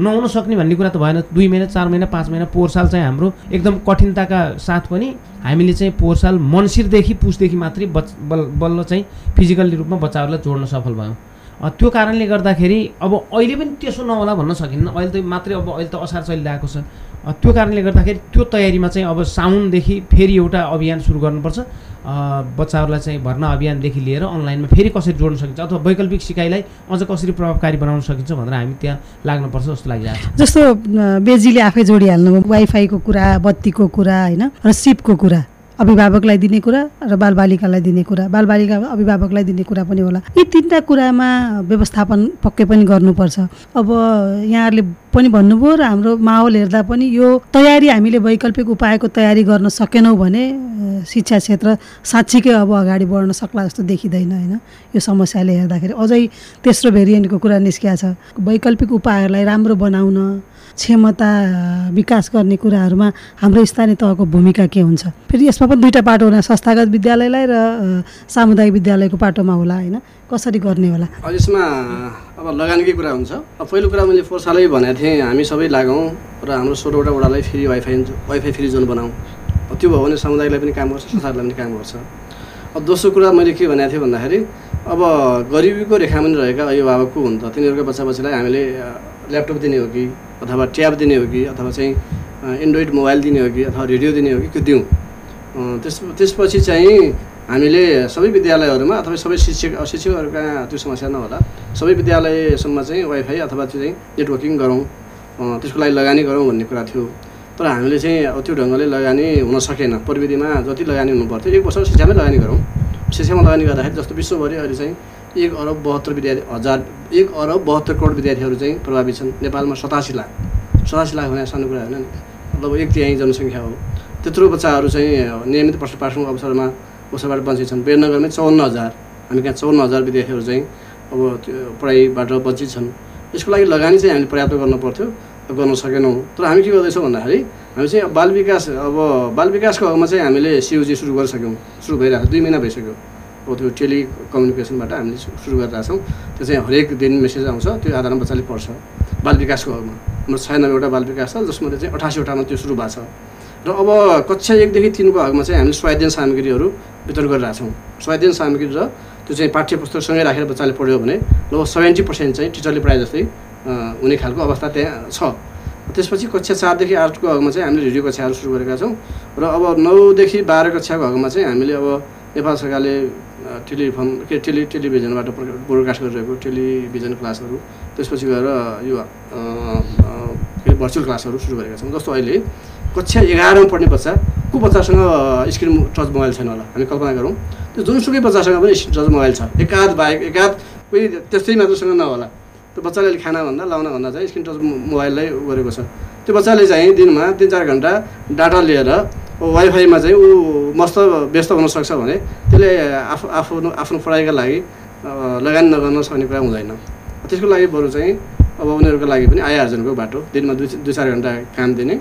नहुन सक्ने भन्ने कुरा त भएन। दुई महिना चार महिना पाँच महिना पोहोर साल चाहिँ हाम्रो एकदम कठिनताका साथ पनि हामीले चाहिँ पोहोर साल मन्सिरदेखि पुसदेखि मात्रै बच बल बल्ल चाहिँ फिजिकल्ली रूपमा बच्चाहरूलाई जोड्न सफल भयौँ। त्यो कारणले गर्दाखेरि अब अहिले पनि त्यसो नहोला भन्न सकिन्न। अहिले त मात्रै अब अहिले त असार चलिरहेको छ। त्यो कारणले गर्दाखेरि त्यो तयारीमा चाहिँ अब साउनदेखि फेरि एउटा अभियान सुरु गर्नुपर्छ। बच्चाहरूलाई चाहिँ भर्ना अभियानदेखि लिएर अनलाइनमा फेरि कसरी जोड्न सकिन्छ अथवा वैकल्पिक सिकाइलाई अझ कसरी प्रभावकारी बनाउन सकिन्छ भनेर हामी त्यहाँ लाग्नुपर्छ जस्तो लागिरहेको छ। जस्तो बेजीले आफै जोडिहाल्नु वाइफाईको कुरा बत्तीको कुरा होइन र सिपको कुरा। अभिभावकलाई दिने कुरा र बालबालिकालाई दिने कुरा। बालबालिका अभिभावकलाई दिने कुरा पनि होला। यी तिनवटा कुरामा व्यवस्थापन पक्कै पनि गर्नुपर्छ। अब यहाँहरूले पनि भन्नुभयो र हाम्रो माहौल हेर्दा पनि यो तयारी हामीले वैकल्पिक उपायको तयारी गर्न सकेनौँ भने शिक्षा क्षेत्र साँच्चीकै अब अगाडि बढ्न सक्ला जस्तो देखिँदैन होइन? यो समस्याले हेर्दाखेरि अझै तेस्रो भेरिएन्टको कुरा निस्किया छ। वैकल्पिक उपायहरूलाई राम्रो बनाउन क्षमता विकास गर्ने कुराहरूमा हाम्रो स्थानीय तहको भूमिका के हुन्छ? फेरि यसमा पनि दुईवटा पाटो होला संस्थागत विद्यालयलाई र सामुदायिक विद्यालयको पाटोमा होला होइन? कसरी गर्ने होला? यसमा अब लगानीकै कुरा हुन्छ। अब पहिलो कुरा मैले फोहोर सालै भनेको थिएँ हामी सबै लागौँ र हाम्रो सोह्रवटा वडालाई फेरि वाइफाई वाइफाई फ्री जोन बनाऊँ त्यो भयो भने समुदायलाई पनि काम गर्छ संसारलाई पनि काम गर्छ। अब दोस्रो कुरा मैले के भनेको थिएँ भन्दाखेरि अब गरिबीको रेखामुनि रहेका अभिभावक को हुन् त तिनीहरूका बच्चा बच्चीलाई हामीले ल्यापटप दिने हो कि अथवा ट्याब दिने हो कि अथवा चाहिँ एन्ड्रोइड मोबाइल दिने हो कि अथवा रेडियो दिने हो कि त्यो दिउँ। त्यस त्यसपछि चाहिँ हामीले सबै विद्यालयहरूमा अथवा सबै शिक्षक शिक्षकहरूका त्यो समस्या नहोला। सबै विद्यालयसम्म चाहिँ वाइफाई अथवा त्यो चाहिँ नेटवर्किङ गरौँ। त्यसको लागि लगानी गरौँ भन्ने कुरा थियो। तर हामीले चाहिँ अब त्यो ढङ्गले लगानी हुन सकेन। प्रविधिमा जति लगानी हुनुपर्थ्यो एक वर्ष शिक्षामै लगानी गरौँ। शिक्षामा लगानी गर्दाखेरि जस्तो विश्वभरि अहिले चाहिँ एक अरब बहत्तर विद्यार्थी हजार एक अरब बहत्तर करोड विद्यार्थीहरू चाहिँ प्रभावित छन्। नेपालमा सतासी लाख। सतासी लाख भने सानो कुरा होइन नि। मतलब एक तिहाई जनसङ्ख्या हो। त्यत्रो बच्चाहरू चाहिँ नियमित प्रश्न पाठशालाको अवसरमा अवसरबाट वञ्चित छन्। विराटनगरमै चौन्न हजार। हामी कहाँ चौन्न हजार विद्यार्थीहरू चाहिँ अब त्यो पढाइबाट वञ्चित छन्। यसको लागि लगानी चाहिँ हामीले पर्याप्त गर्नु पर्थ्यो गर्न सकेनौँ। तर हामी के गर्दैछौँ भन्दाखेरि हामी चाहिँ बाल विकास अब बाल विकासको हकमा चाहिँ हामीले सिओजी सुरु गरिसक्यौँ। सुरु भइरहेको दुई महिना भइसक्यो। अब त्यो टेलिकम्युनिकेसनबाट हामीले सुरु गरिरहेछौँ त्यो चाहिँ हरेक दिन मेसेज आउँछ त्यो आधारमा बच्चाले पढ्छ बाल विकासको हकमा हाम्रो छयानब्बेवटा बाल विकास छ जसमध्ये चाहिँ अठासीवटामा त्यो सुरु भएको छ। र अब कक्षा एकदेखि तिनको हकमा चाहिँ हामीले स्वाध्ययन सामग्रीहरू वितरण गरिरहेछौँ स्वाध्ययन सामग्री र त्यो चाहिँ पाठ्य पुस्तकसँगै राखेर बच्चाले पढ्यो भने लगभग सेभेन्टी पर्सेन्ट चाहिँ टिचरले पढाए जस्तै हुने खालको अवस्था त्यहाँ छ। त्यसपछि कक्षा चारदेखि आठको हकमा चाहिँ हामीले रेडियो कक्षाहरू सुरु गरेका छौँ। र अब नौदेखि बाह्र कक्षाको हकमा चाहिँ हामीले अब नेपाल सरकारले टेलिफोन के टेलि टेलिभिजनबाट ब्रोडकास्ट गरिरहेको टेलिभिजन क्लासहरू। त्यसपछि गएर यो के अरे भर्चुअल क्लासहरू सुरु गरेका छौँ। जस्तो अहिले कक्षा एघारमा पढ्ने बच्चा को बच्चासँग स्क्रिन टच मोबाइल छैन होला। हामी कल्पना गरौँ। त्यो जुनसुकै बच्चासँग पनि स्क्रिन टच मोबाइल छ। एकाध बाहेक एकाध कोही त्यस्तै मात्रसँग नहोला। त्यो बच्चाले अहिले खाना भन्दा लाउन भन्दा चाहिँ स्क्रिन टच मोबाइललाई गरेको छ। त्यो बच्चाले चाहिँ दिनमा तिन चार घन्टा डाटा लिएर वाइफाईमा चाहिँ ऊ मस्त व्यस्त हुन सक्छ भने त्यसले आफू आफ्नो आफ्नो पढाइका लागि लगानी नगर्न सक्ने कुरा हुँदैन। त्यसको लागि बरु चाहिँ अब उनीहरूको लागि पनि आय आर्जनको बाटो। दिनमा दुई दुई चार घन्टा काम दिने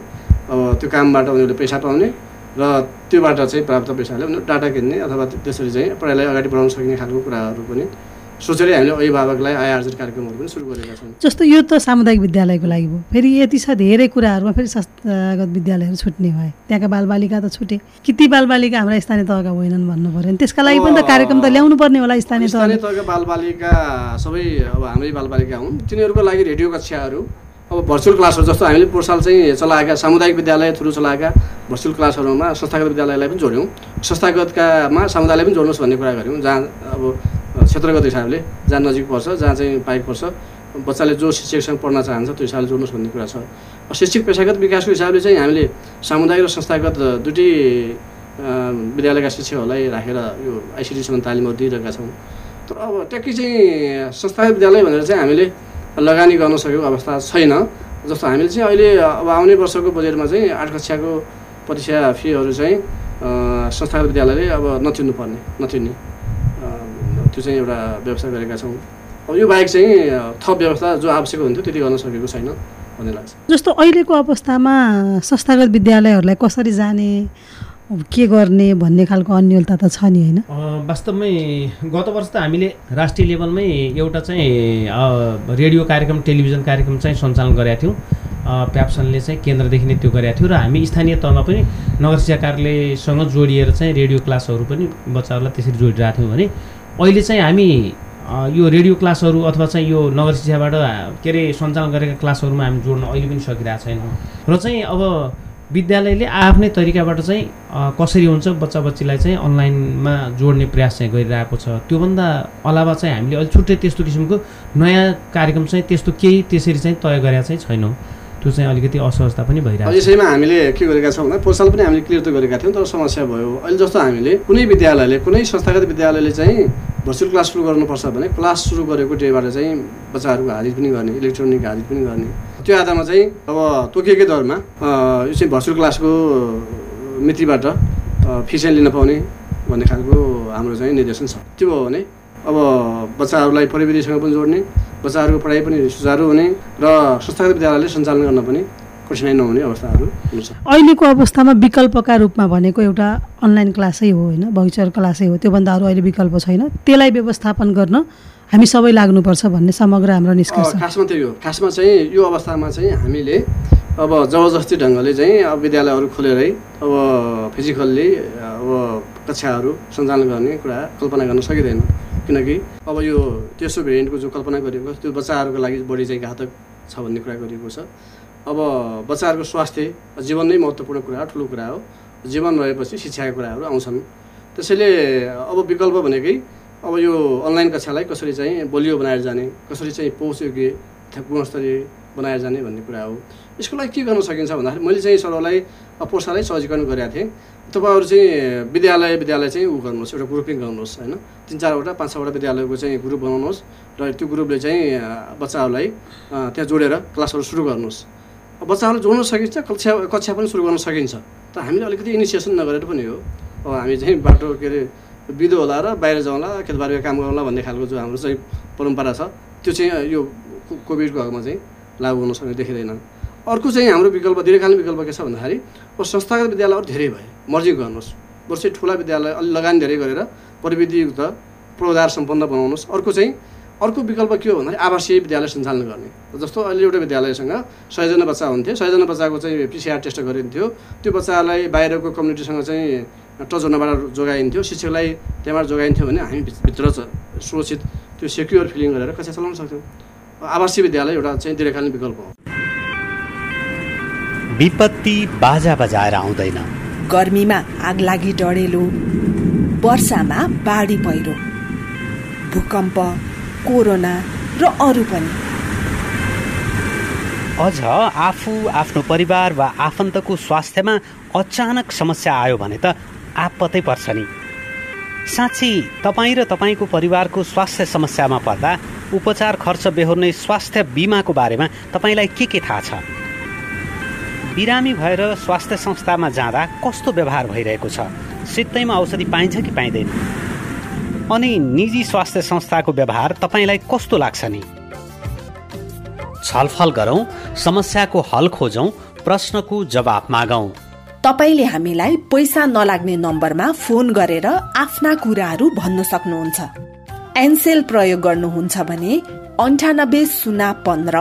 अब त्यो कामबाट उनीहरूले पैसा पाउने र त्योबाट चाहिँ प्राप्त पैसाले उनीहरू डाटा किन्ने अथवा त्यसरी चाहिँ पढाइलाई अगाडि बढाउन सक्ने खालको कुराहरू पनि सोचेरै हामीले अभिभावकलाई आय आर्जन कार्यक्रमहरू पनि सुरु गरेका छौँ जस्तो यो त सामुदायिक विद्यालयको लागि भयो। फेरि यति छ धेरै कुराहरूमा फेरि संस्थागत विद्यालयहरू छुट्ने भए। त्यहाँका बालबालिका त छुटे। कि ती बालबालिका हाम्रा स्थानीय तहका होइनन् भन्नु पऱ्यो त्यसका लागि पनि त कार्यक्रम त ल्याउनु पर्ने होला स्थानीय स्थानीय तहका बालबालिका सबै अब हाम्रै बालबालिका हुन्। तिनीहरूको लागि रेडियो कक्षाहरू अब भर्चुअल क्लासहरू जस्तो हामीले पोहोर साल चाहिँ चलाएका सामुदायिक विद्यालय थ्रु चलाएका भर्चुअल क्लासहरूमा संस्थागत विद्यालयलाई पनि जोड्यौँ। संस्थागतकामा समुदायलाई पनि जोड्नुहोस् भन्ने कुरा गऱ्यौँ जहाँ अब क्षेत्रगत हिसाबले जहाँ नजिक पर्छ जहाँ चाहिँ पाइक पर्छ। बच्चाले जो शिक्षकसँग पढ्न चाहन्छ त्यो हिसाबले जोड्नुहोस् भन्ने कुरा छ। शिक्षक पेसागत विकासको हिसाबले चाहिँ हामीले सामुदायिक र संस्थागत दुइटै विद्यालयका शिक्षकहरूलाई राखेर यो आइसिटीसम्म तालिमहरू दिइरहेका छौँ। तर अब ट्याक्कै चाहिँ संस्थागत विद्यालय भनेर चाहिँ हामीले लगानी गर्न सकेको अवस्था छैन। जस्तो हामीले चाहिँ अहिले अब आउने वर्षको बजेटमा चाहिँ आठ कक्षाको परीक्षा फीहरू चाहिँ संस्थागत विद्यालयले अब नतिर्नुपर्ने नतिर्ने त्यो चाहिँ एउटा व्यवस्था गरेका छौँ अब यो बाहेक चाहिँ थप व्यवस्था जो आवश्यक हुन्थ्यो त्यति गर्न सकेको छैन भन्ने लाग्छ जस्तो अहिलेको अवस्थामा संस्थागत विद्यालयहरूलाई कसरी जाने के गर्ने भन्ने खालको अन्यलता त छ नि होइन अ, वास्तवमै गत वर्ष त हामीले राष्ट्रिय लेभलमै एउटा चाहिँ रेडियो कार्यक्रम टेलिभिजन कार्यक्रम चाहिँ सञ्चालन गरेका थियौँ अ, प्याप्सनले चाहिँ केन्द्रदेखि नै त्यो गरेका थियो र हामी स्थानीय तहमा पनि नगर शिक्षा कार्यालयसँग जोडिएर चाहिँ रेडियो क्लासहरू पनि बच्चाहरूलाई त्यसरी जोडिरहेको थियौँ भने अहिले चाहिँ हामी यो रेडियो क्लासहरू अथवा चाहिँ यो नगर शिक्षाबाट के अरे सञ्चालन गरेका क्लासहरूमा हामी जोड्न अहिले पनि सकिरहेको छैनौँ। र चाहिँ अब विद्यालयले आफ्नै तरिकाबाट चाहिँ कसरी हुन्छ बच्चा बच्चीलाई चाहिँ अनलाइनमा जोड्ने प्रयास चाहिँ गरिरहेको छ। त्योभन्दा अलावा चाहिँ हामीले अहिले छुट्टै त्यस्तो किसिमको नयाँ कार्यक्रम चाहिँ त्यस्तो केही त्यसरी चाहिँ तय गरेका चाहिँ छैनौँ। त्यो चाहिँ अलिकति असहजता पनि भइरहेको छ। यसैमा हामीले के गरेका छौँ भन्दा पोहोर साल पनि हामीले क्लियर त गरेका थियौँ तर समस्या भयो। अहिले जस्तो हामीले कुनै विद्यालयले कुनै संस्थागत विद्यालयले चाहिँ भर्चुअल क्लास सुरु गर्नुपर्छ भने क्लास सुरु गरेको डेबाट चाहिँ बच्चाहरूको हाजिर पनि गर्ने इलेक्ट्रोनिक हाजिर पनि गर्ने। त्यो आधारमा चाहिँ अब तोकिएकै दरमा यो चाहिँ भर्चुअल क्लासको मितिबाट अ, फी चाहिँ लिन पाउने भन्ने खालको हाम्रो चाहिँ निर्देशन छ। त्यो भयो भने अब बच्चाहरूलाई प्रविधिसँग पनि जोड्ने बच्चाहरूको पढाइ पनि सुचारू हुने र संस्थागत विद्यालयले सञ्चालन गर्न पनि कठिनाइ नहुने अवस्थाहरू हुन्छ। अहिलेको अवस्थामा विकल्पका रूपमा भनेको एउटा अनलाइन क्लासै हो होइन भविचर क्लासै हो त्योभन्दा अरू अहिले विकल्प छैन। त्यसलाई व्यवस्थापन गर्न हामी सबै लाग्नुपर्छ भन्ने समग्र हाम्रो निष्कर्ष। खासमा त्यही हो। खासमा चाहिँ यो अवस्थामा चाहिँ हामीले अब जबरजस्ती ढङ्गले चाहिँ अब विद्यालयहरू खोलेरै अब फिजिकल्ली अब कक्षाहरू सञ्चालन गर्ने कुरा कल्पना गर्न सकिँदैन। किनकि अब यो तेस्रो भेरिएन्टको जो कल्पना गरिएको छ, त्यो बच्चाहरूको लागि बढी चाहिँ घातक छ भन्ने कुरा गरिएको छ। अब बच्चाहरूको स्वास्थ्य जीवन नै महत्त्वपूर्ण कुरा हो ठुलो कुरा हो। जीवन रहेपछि शिक्षाका कुराहरू आउँछन्। त्यसैले अब विकल्प भनेकै अब यो अनलाइन कक्षालाई कसरी चाहिँ बलियो बनाएर जाने कसरी चाहिँ पहुँचयोग्य तथा गुणस्तरीय बनाएर जाने भन्ने कुरा हो। यसको लागि के गर्न सकिन्छ भन्दाखेरि मैले चाहिँ सरलाई पोस्टरलाई सहजीकरण गरेका थिएँ। तपाईँहरू चाहिँ विद्यालय विद्यालय चाहिँ ऊ गर्नुहोस् एउटा ग्रुपिङ गर्नुहोस् होइन? तिन चारवटा पाँच छवटा विद्यालयको चाहिँ ग्रुप बनाउनुहोस् र त्यो ग्रुपले चाहिँ बच्चाहरूलाई त्यहाँ जोडेर क्लासहरू सुरु गर्नुहोस्। बच्चाहरू जोड्न सकिन्छ कक्षा कक्षा पनि सुरु गर्न सकिन्छ। त हामीले अलिकति इनिसिएसन नगरेर पनि हो। अब हामी चाहिँ बाटो के अरे बिदो होला र बाहिर जाउँला खेतबारीमा काम गरौँला भन्ने खालको जो हाम्रो चाहिँ परम्परा छ त्यो चाहिँ यो कोभिडको हकमा चाहिँ लागु हुन सक्ने देखिँदैन। अर्को चाहिँ हाम्रो विकल्प दीर्घकालीन विकल्प के छ भन्दाखेरि अब संस्थागत विद्यालयहरू धेरै भए। मर्जिङ गर्नुहोस्। चाहिँ ठुला विद्यालय अलि लगानी धेरै गरेर प्रविधियुक्त पूर्वाधार सम्पन्न बनाउनुहोस्। अर्को चाहिँ अर्को विकल्प के हो भन्दाखेरि आवासीय विद्यालय सञ्चालन गर्ने। जस्तो अहिले एउटा विद्यालयसँग सयजना बच्चा हुन्थ्यो सयजना बच्चाको चाहिँ पिसिआर टेस्ट गरिन्थ्यो। त्यो बच्चालाई बाहिरको कम्युनिटीसँग चाहिँ टच हुनबाट जोगाइन्थ्यो। शिक्षकलाई त्यहाँबाट जोगाइन्थ्यो भने हामी भित्र- सुरक्षित त्यो सेक्युर फिलिङ गरेर कक्षा चलाउन सक्थ्यौँ। आवासीय विद्यालय एउटा चाहिँ दीर्घकालीन विकल्प हो। विपत्ति बाजा बजाएर आउँदैन। गर्मीमा आगलागी डढेलो वर्षामा बाढी पहिरो भूकम्प कोरोना र अरू पनि। अझ आफू आफ्नो परिवार वा आफन्तको स्वास्थ्यमा अचानक समस्या आयो भने त आपतै पर्छ नि। साँच्ची तपाईँ र तपाईँको परिवारको स्वास्थ्य समस्यामा पर्दा उपचार खर्च बेहोर्ने स्वास्थ्य बिमाको बारेमा तपाईँलाई के के थाहा छ? बिरामी भएर स्वास्थ्य संस्थामा जाँदा कस्तो व्यवहार भइरहेको छ? सित्तैमा औषधि पाइन्छ कि पाइँदैन? अनि निजी स्वास्थ्य संस्थाको व्यवहार तपाईँलाई कस्तो लाग्छ नि? छलफल गरौँ समस्याको हल खोजौँ प्रश्नको जवाफ मागौँ। तपाईँले हामीलाई पैसा नलाग्ने नम्बरमा फोन गरेर आफ्ना कुराहरू भन्न सक्नुहुन्छ। एनसेल प्रयोग गर्नुहुन्छ भने अन्ठानब्बे शून्य पन्ध्र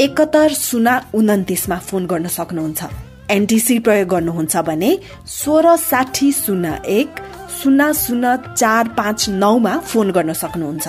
एकहत्तर शून्य उन्तिसमा फोन गर्न सक्नुहुन्छ। एनटिसी प्रयोग गर्नुहुन्छ भने सोह्र साठी शून्य एक शून्य शून्य चार पाँच नौमा फोन गर्न सक्नुहुन्छ।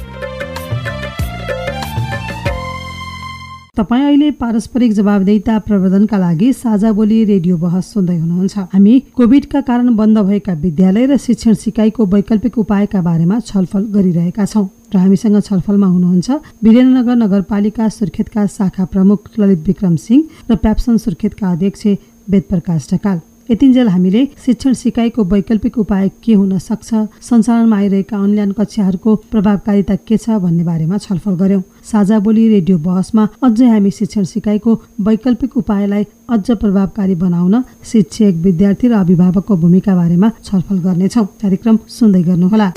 तपाईँ अहिले पारस्परिक जवाबदेहिता प्रवर्धनका लागि साझा बोली रेडियो बहस सुन्दै हुनुहुन्छ। हामी कोभिडका कारण बन्द भएका विद्यालय र शिक्षण सिकाइको वैकल्पिक उपायका बारेमा छलफल गरिरहेका छौँ। र हामीसँग छलफलमा हुनुहुन्छ वीरेन्द्रनगर नगरपालिका सुर्खेतका शाखा प्रमुख ललित विक्रम सिंह र प्याप्सन सुर्खेतका अध्यक्ष वेदप्रकाश ढकाल। यतिन्जेल हामीले शिक्षण सिकाइको वैकल्पिक उपाय के हुन सक्छ? सञ्चालनमा आइरहेका अनलाइन कक्षाहरूको प्रभावकारिता के छ भन्ने बारेमा छलफल गर्यौं। साझा बोली रेडियो बहसमा अझै हामी शिक्षण सिकाइको वैकल्पिक उपायलाई अझ प्रभावकारी बनाउन शिक्षक विद्यार्थी र अभिभावकको भूमिका बारेमा छलफल गर्नेछौँ। कार्यक्रम सुन्दै गर्नुहोला।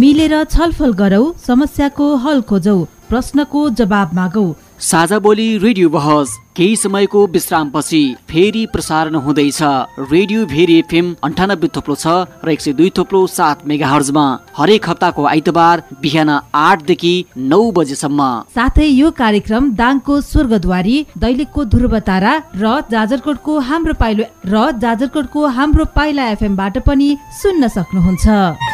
मिलेर छलफल गरौ समस्याको हल खोजौ प्रश्नको जवाब मागौ। साझा बोली रेडियो बहस। केही समयको विश्रामपछि फेरि प्रसारण हुँदैछ। रेडियो भेरी एफएम अन्ठानब्बे थोप्लो छ र एक सय दुई थोप्लो सात मेगा हर्जमा हरेक हप्ताको आइतबार बिहान आठदेखि नौ बजेसम्म। साथै यो कार्यक्रम दाङको स्वर्गद्वारी दैलेखको ध्रुवतारा र जाजरकोटको हाम्रो पाइलो र जाजरकोटको हाम्रो पाइला एफएमबाट पनि सुन्न सक्नुहुन्छ।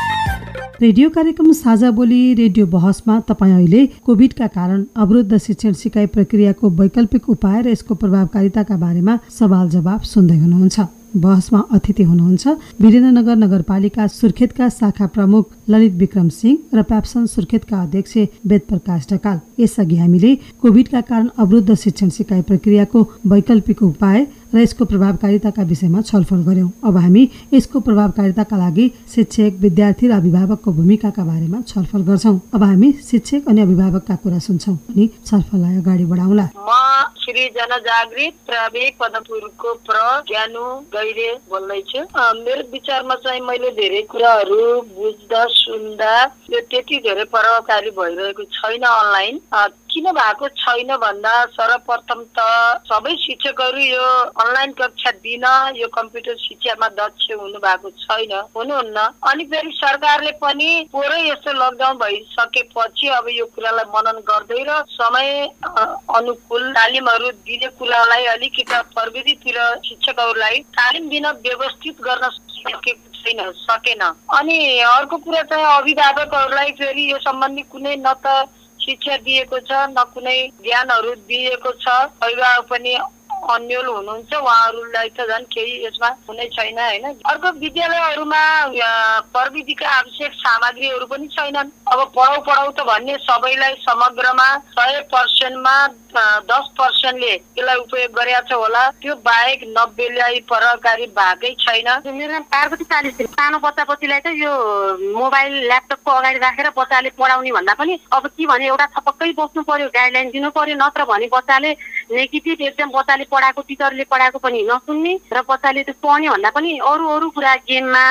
रेडियो कार्यक्रम साझा बोली रेडियो बहसमा तपाईँ अहिले कोभिडका कारण अवरुद्ध शिक्षण सिकाइ प्रक्रियाको वैकल्पिक उपाय र यसको प्रभावकारिताका बारेमा सवाल जवाब सुन्दै हुनुहुन्छ। बहसमा अतिथि हुनुहुन्छ वीरेन्द्रनगर नगरपालिका सुर्खेतका शाखा प्रमुख ललित विक्रम सिंह र प्याप्सन सुर्खेतका अध्यक्ष वेद प्रकाश ढकाल। यसअघि हामीले कोभिडका कारण अवरुद्ध शिक्षण सिकाइ प्रक्रियाको वैकल्पिक उपाय र यसको प्रभावकारिताका विषयमा छलफल गर्यौं। अब हामी यसको प्रभावकारिताका लागि शिक्षक विद्यार्थी र अभिभावकको भूमिकाका बारेमा छलफल गर्छौं। अब हामी शिक्षक अनि अभिभावकका कुरा सुन्छौं। अनि छलफललाई अगाडि बढाउला। म श्री जनजागृत प्राविक पदमपुरको प्र ज्ञानु गैरे बोल्दैछु। मेरो विचारमा चाहिँ मैले धेरै कुराहरू बुझ्दा सुन्दा यो त्यति धेरै प्रभावकारी भइरहेको छैन अनलाइन। किन भएको छैन भन्दा सर्वप्रथम त सबै शिक्षकहरू यो अनलाइन कक्षा दिन यो कम्प्युटर शिक्षामा दक्ष हुनु भएको छैन। हुनुहुन्न। अनि फेरि सरकारले पनि पुरै यस्तो लकडाउन भइसकेपछि अब यो कुरालाई मनन गर्दै र समय अनुकूल तालिमहरू दिने कुरालाई अलिकति प्रविधितिर शिक्षकहरूलाई तालिम दिन व्यवस्थित गर्न सकेको छैन सकेन। अनि अर्को कुरा चाहिँ अभिभावकहरूलाई फेरि यो सम्बन्धी कुनै न त शिक्षा दिएको छ न कुनै ज्ञानहरू दिएको छ अभिभावक पनि अन्यल हुनुहुन्छ उहाँहरूलाई त झन् केही यसमा हुनै छैन होइन? अर्को विद्यालयहरूमा प्रविधिका आवश्यक सामग्रीहरू पनि छैनन्। अब पढाउ पढाउ त भन्ने सबैलाई समग्रमा सय पर्सेन्टमा दस पर्सेन्टले यसलाई उपयोग गरेका छ होला। त्यो बाहेक नब्बेलाई प्रभावकारी भएकै छैन। मेरो पार्वती चालिस सानो बच्चा बच्चीलाई त यो मोबाइल ल्यापटपको अगाडि राखेर बच्चाले पढाउने भन्दा पनि अब के भने एउटा छपक्कै बस्नु पर्यो गाइडलाइन दिनु पर्यो नत्र भने बच्चाले नेगेटिभ एकदम बच्चाले पढाएको टिचरले पढाएको पनि नसुन्ने र बच्चाले त्यो पढ्ने भन्दा पनि अरू अरू कुरा गेममा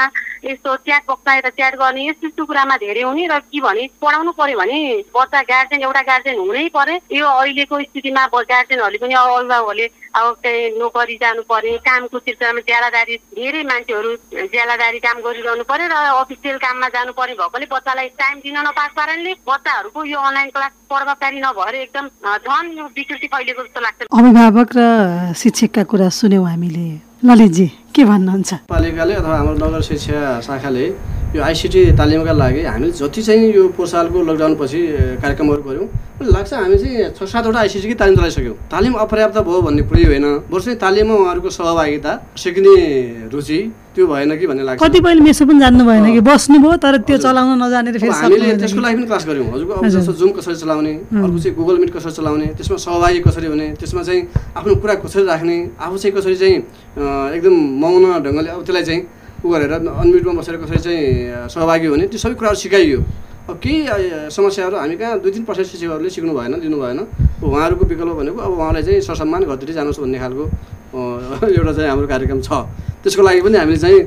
यस्तो च्याट बक्समा यता च्याट गर्ने यस्तो यस्तो कुरामा धेरै हुने र के भने पढाउनु पर्यो भने बच्चा गार्जेन एउटा गार्जेन हुनै पर्यो यो अहिलेको स्थितिमा गार्जेनहरूले पनि अब अभिभावकहरूले अब चाहिँ नोकरी जानु पर्यो कामको सिलसिलामा ज्यालादारी धेरै मान्छेहरू ज्यालादारी काम गरिरहनु पर्यो र अफिसियल काममा जानु पर्ने भएकोले बच्चालाई टाइम दिन नपाएको कारणले बच्चाहरूको यो अनलाइन क्लास प्रभावकारी नभएर एकदम झन् यो विकृति फैलिएको जस्तो लाग्छ। अभिभावक र शिक्षकका कुरा सुन्यौँ हामीले। ललितजी के भन्नुहुन्छ? पालिकाले अथवा हाम्रो नगर शिक्षा शाखाले यो आइसिटी तालिमका लागि हामीले जति चाहिँ यो पोहोर सालको लकडाउनपछि कार्यक्रमहरू गऱ्यौँ लाग्छ हामी चाहिँ छ सातवटा आइसिटीकै तालिम चलाइसक्यौँ। तालिम अपर्याप्त भयो भन्ने कुरै होइन। बरु चाहिँ तालिममा उहाँहरूको सहभागिता सिक्ने रुचि त्यो भएन कि भन्ने लाग्छ। कतिपयले मेसो पनि जान्नु भएन कि। बस्नुभयो तर त्यो चलाउन नजानेर फेरि हामीले त्यसको लागि पनि क्लास गऱ्यौँ। हजुरको अब। जस्तो जुम कसरी चलाउने अर्को चाहिँ गुगल मिट कसरी चलाउने त्यसमा सहभागी कसरी हुने त्यसमा चाहिँ आफ्नो कुरा कसरी राख्ने आफू चाहिँ कसरी चाहिँ एकदम मौन ढङ्गले अब त्यसलाई चाहिँ उ गरेर अनम्युटमा बसेर कसरी चाहिँ सहभागी हुने त्यो सबै कुराहरू सिकाइयो। अब केही समस्याहरू हामी कहाँ दुई तिन पर्सेन्ट शिक्षकहरूले सिक्नु भएन दिनु भएन। उहाँहरूको विकल्प भनेको अब उहाँलाई चाहिँ सरसम्मान घरतिर जानुहोस् भन्ने खालको एउटा चाहिँ हाम्रो कार्यक्रम छ। त्यसको लागि पनि हामीले चाहिँ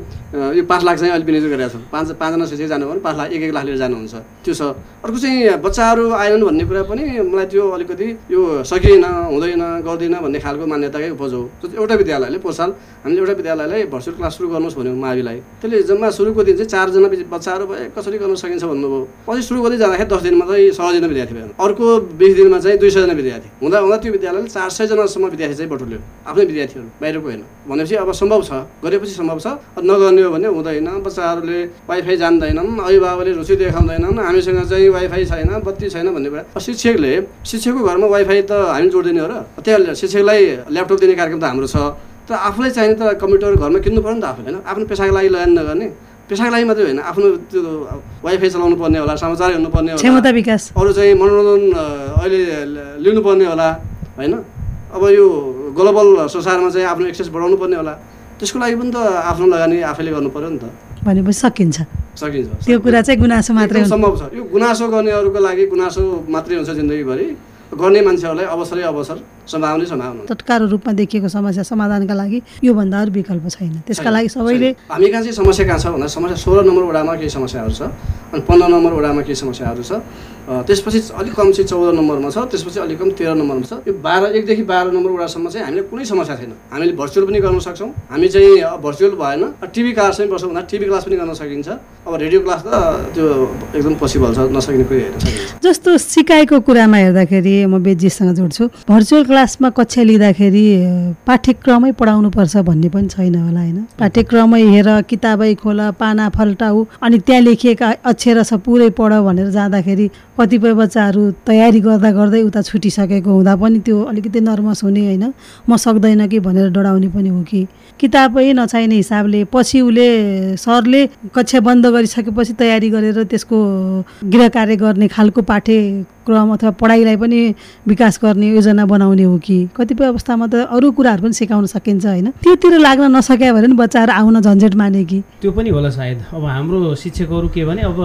यो पाँच लाख चाहिँ अहिले विनियोजन गरेका छौँ। पाँच पाँचजना शिक्षक जानु भने पाँच लाख एक एक लाख लिएर जानुहुन्छ। त्यो छ। अर्को चाहिँ बच्चाहरू आएनन् भन्ने कुरा पनि मलाई त्यो अलिकति यो सकिएन हुँदैन गर्दैन भन्ने खालको मान्यताकै उपज हो। एउटा विद्यालयले पोहोर साल हामीले एउटा विद्यालयलाई भर्चुअल क्लास सुरु गर्नुहोस् भन्यो माविलाई त्यसले जम्मा सुरुको दिन चाहिँ चारजना बच्चाहरू भए कसरी गर्न सकिन्छ भन्नुभयो। पछि सुरु गर्दै जाँदाखेरि दस दिनमा चाहिँ सयजना विद्यार्थी भयो अर्को बिस दिनमा चाहिँ दुई सयजना विद्यार्थी। हुँदा हुँदा त्यो विद्यालयले चार सयजनासम्म विद्यार्थी चाहिँ बटुल्यो। आफ्नै विद्यार्थीहरू बाहिरको होइन। भनेपछि अब सम्भव छ। गरेपछि सम्भव छ। नगर्ने हो भने हुँदैन। बच्चाहरूले वाइफाई जान्दैनन् अभिभावकले रुचि देखाउँदैनन् हामीसँग चाहिँ वाइफाई छैन बत्ती छैन भन्ने कुरा। शिक्षकले शिक्षकको घरमा वाइफाई त हामी जोडिदिने हो र। त्यहाँ शिक्षकलाई ल्यापटप दिने कार्यक्रम त हाम्रो छ। तर आफूलाई चाहिने त कम्प्युटर घरमा किन्नु पऱ्यो नि त आफूले होइन? आफ्नो पेसाको लागि लगानी नगर्ने। पेसाको लागि मात्रै होइन आफ्नो त्यो वाइफाई चलाउनु पर्ने होला समाचार हेर्नुपर्ने होला। क्षमता विकास। अरू चाहिँ मनोरञ्जन अहिले लिनुपर्ने होला होइन? अब यो ग्लोबल संसारमा चाहिँ आफ्नो एक्सेस बढाउनु पर्ने होला। त्यसको लागि पनि त आफ्नो लगानी आफैले गर्नु पर्यो नि त। भनेपछि सकिन्छ। सकिन्छ त्यो कुरा चाहिँ गुनासो मात्रै सम्भव छ। यो गुनासो गर्नेहरूको लागि गुनासो मात्रै हुन्छ जिन्दगीभरि। गर्ने मान्छेहरूलाई अवसरै अवसर सम्भावनै सम्भावना। तत्काल रूपमा देखिएको समस्या समाधानका लागि योभन्दा अरू विकल्प छैन। त्यसका लागि सबैले। हामी कहाँ चाहिँ समस्या कहाँ छ भन्दा समस्या सोह्र नम्बर वडामा केही समस्याहरू छ अनि पन्ध्र नम्बर वडामा केही समस्याहरू छ। त्यसपछि अलिक कम चाहिँ चौध नम्बरमा छ त्यसपछि अलिक कम तेह्र नम्बरमा छ। यो बाह्र एकदेखि बाह्र नम्बर वडासम्म चाहिँ हामीले कुनै समस्या छैन। हामीले भर्चुअल पनि गर्न सक्छौँ। हामी चाहिँ भर्चुअल भएन। टिभी क्लास पनि बस्छौँ भन्दा टिभी क्लास पनि गर्न सकिन्छ। अब रेडियो क्लास त त्यो एकदम पोसिबल छ नसकिने कुरै सकिन्छ। जस्तो सिकाइको कुरामा हेर्दाखेरि म बेजीसँग जोड्छु। भर्चुअल क्लासमा कक्षा लिँदाखेरि पाठ्यक्रमै पढाउनुपर्छ भन्ने पनि छैन होला होइन? पाठ्यक्रमै हेर किताबै खोल पाना फल्टाउ अनि त्यहाँ लेखिएका अक्षर छ पुरै पढ भनेर जाँदाखेरि कतिपय बच्चाहरू तयारी गर्दा गर्दै उता छुटिसकेको हुँदा पनि त्यो अलिकति नर्भस हुने होइन। म सक्दैन कि भनेर डराउने पनि हो कि। किताबै नचाहिने हिसाबले पछि उसले सरले कक्षा बन्द गरिसकेपछि तयारी गरेर त्यसको गृह कार्य गर्ने खालको पाठ्यक्रम अथवा पढाइलाई पनि विकास गर्ने योजना बनाउने हो कि? कतिपय अवस्थामा त अरू कुराहरू पनि सिकाउन सकिन्छ होइन? त्योतिर लाग्न नसक्यो भने नि बच्चाहरू आउन झन्झट माने कि? त्यो पनि होला सायद। अब हाम्रो शिक्षकहरू के भने अब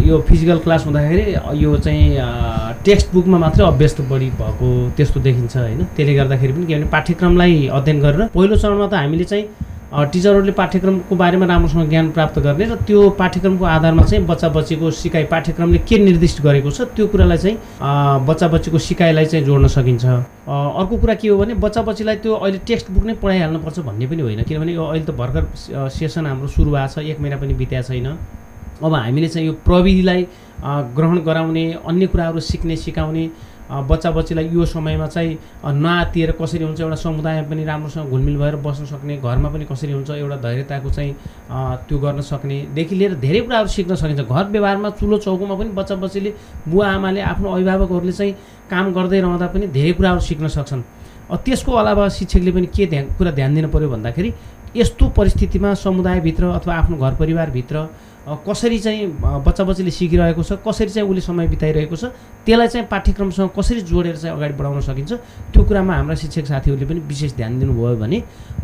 यो फिजिकल क्लास हुँदाखेरि यो चाहिँ टेक्स्ट बुकमा मात्रै अभ्यस्त बढी भएको त्यस्तो देखिन्छ होइन? त्यसले गर्दाखेरि पनि के भने पाठ्यक्रमलाई अध्ययन गरेर पहिलो चरणमा त हामीले चाहिँ टिचरहरूले पाठ्यक्रमको बारेमा राम्रोसँग ज्ञान प्राप्त गर्ने र त्यो पाठ्यक्रमको आधारमा चाहिँ बच्चा बच्चीको सिकाइ पाठ्यक्रमले के निर्दिष्ट गरेको छ त्यो कुरालाई चाहिँ बच्चा बच्चीको सिकाइलाई चाहिँ जोड्न सकिन्छ। अर्को कुरा के हो भने बच्चा बच्चीलाई त्यो अहिले टेक्स्ट बुक नै पढाइहाल्नुपर्छ भन्ने पनि होइन किनभने यो अहिले त भर्खर सेसन हाम्रो सुरु भएको छ एक महिना पनि बित्या छैन। अब हामीले चाहिँ यो प्रविधिलाई ग्रहण गराउने अन्य कुराहरू सिक्ने सिकाउने बच्चा बच्चीलाई यो समयमा चाहिँ अ, नआत्तिएर कसरी हुन्छ एउटा समुदायमा पनि राम्रोसँग घुलमिल भएर बस्न सक्ने घरमा पनि कसरी हुन्छ एउटा धैर्यताको चाहिँ त्यो गर्न सक्नेदेखि लिएर धेरै कुराहरू सिक्न सकिन्छ। घर व्यवहारमा चुलो चौकोमा पनि बच्चा बच्चीले बुवा आमाले आफ्नो अभिभावकहरूले चाहिँ काम गर्दै रहँदा पनि धेरै कुराहरू सिक्न सक्छन्। त्यसको अलावा शिक्षकले पनि के ध्यान कुरा ध्यान दिनु पऱ्यो भन्दाखेरि यस्तो परिस्थितिमा समुदायभित्र अथवा आफ्नो घर परिवारभित्र कसरी चाहिँ बच्चा बच्चीले सिकिरहेको छ कसरी चाहिँ उसले समय बिताइरहेको छ त्यसलाई चाहिँ पाठ्यक्रमसँग कसरी जोडेर चाहिँ अगाडि बढाउन सकिन्छ त्यो कुरामा हाम्रा शिक्षक साथीहरूले पनि विशेष ध्यान दिनुभयो भने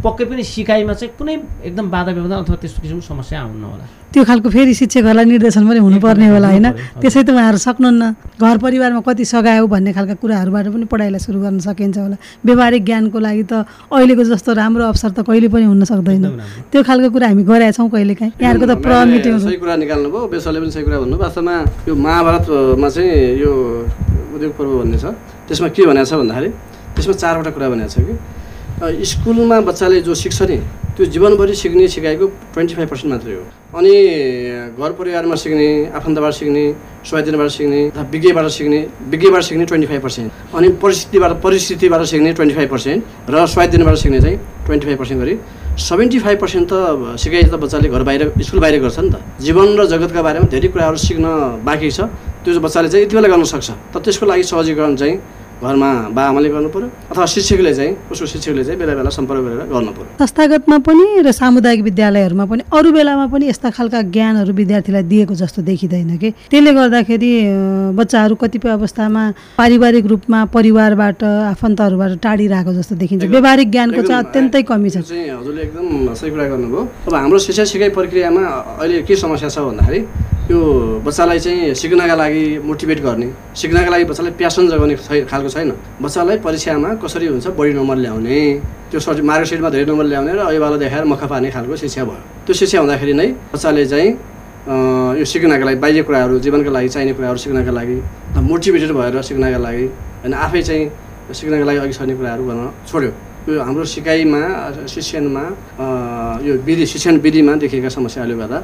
पक्कै पनि सिकाइमा चाहिँ कुनै एकदम बाधा व्यवधान अथवा त्यस्तो किसिमको समस्या आउन्न होला। त्यो खालको फेरि शिक्षकहरूलाई निर्देशन पनि हुनुपर्ने होला होइन। त्यसै त उहाँहरू सक्नुहुन्न। घर परिवारमा कति सघायो भन्ने खालका कुराहरूबाट पनि पढाइलाई सुरु गर्न सकिन्छ होला। व्यवहारिक ज्ञानको लागि त अहिलेको जस्तो राम्रो अवसर त कहिले पनि हुन सक्दैन। त्यो खालको कुरा हामी गरेका छौँ कहिलेकाहीँ। यहाँहरूको त प्र मिटिङ सही कुरा निकाल्नु भयो बेसरले पनि सही कुरा भन्नु वास्तवमा यो महाभारतमा चाहिँ यो उद्योग पर्व भन्ने छ। त्यसमा के भनेको छ भन्दाखेरि त्यसमा चारवटा कुरा भनेको छ कि स्कुलमा बच्चाले जो सिक्छ नि त्यो जीवनभरि सिक्ने सिकाइको ट्वेन्टी फाइभ पर्सेन्ट मात्रै हो। अनि घर परिवारमा सिक्ने आफन्तबाट सिक्ने स्वाधीनबाट सिक्ने अथवा विज्ञबाट सिक्ने विज्ञबाट सिक्ने ट्वेन्टी फाइभ पर्सेन्ट। अनि परिस्थितिबाट परिस्थितिबाट सिक्ने ट्वेन्टी फाइभ पर्सेन्ट र स्वाधीनबाट सिक्ने चाहिँ ट्वेन्टी फाइभ पर्सेन्ट गरी सेभेन्टी फाइभ पर्सेन्ट त सिकाइ त बच्चाले घर बाहिर स्कुल बाहिर गर्छ नि त। जीवन र जगतका बारेमा धेरै कुराहरू सिक्न बाँकी छ। त्यो बच्चाले चाहिँ यति बेला गर्न सक्छ। तर त्यसको लागि सहजीकरण चाहिँ घरमा बाआमाले गर्नु पऱ्यो अथवा शिक्षकले चाहिँ उसको शिक्षकले चाहिँ बेला बेला सम्पर्क गरेर गर्नु पऱ्यो संस्थागतमा पनि र सामुदायिक विद्यालयहरूमा पनि अरू बेलामा पनि यस्ता खालका ज्ञानहरू विद्यार्थीलाई दिएको जस्तो देखिँदैन कि? त्यसले गर्दाखेरि बच्चाहरू कतिपय अवस्थामा पारिवारिक रूपमा परिवारबाट आफन्तहरूबाट टाढिरहेको जस्तो देखिन्छ। व्यावहारिक ज्ञानको चाहिँ अत्यन्तै कमी छ। हजुरले एकदम सही कुरा गर्नुभयो। अब हाम्रो शिक्षा सिकाइ प्रक्रियामा अहिले के समस्या छ भन्दाखेरि यो बच्चालाई चाहिँ सिक्नका लागि मोटिभेट गर्ने सिक्नका लागि बच्चालाई प्यासन जगाउने खालको छैन। बच्चालाई परीक्षामा कसरी हुन्छ बढी नम्बर ल्याउने त्यो सर्टि मार्कसिटमा धेरै नम्बर ल्याउने र अभिभावकलाई देखाएर मख पार्ने खालको शिक्षा भयो। त्यो शिक्षा हुँदाखेरि नै बच्चाले चाहिँ यो सिक्नका लागि बाह्य कुराहरू जीवनका लागि चाहिने कुराहरू सिक्नका लागि मोटिभेटेड भएर सिक्नका लागि होइन आफै चाहिँ सिक्नका लागि अघि सर्ने कुराहरू गर्न छोड्यो। यो हाम्रो सिकाइमा शिक्षणमा यो विधि शिक्षण विधिमा देखिएका समस्याहरूले गर्दा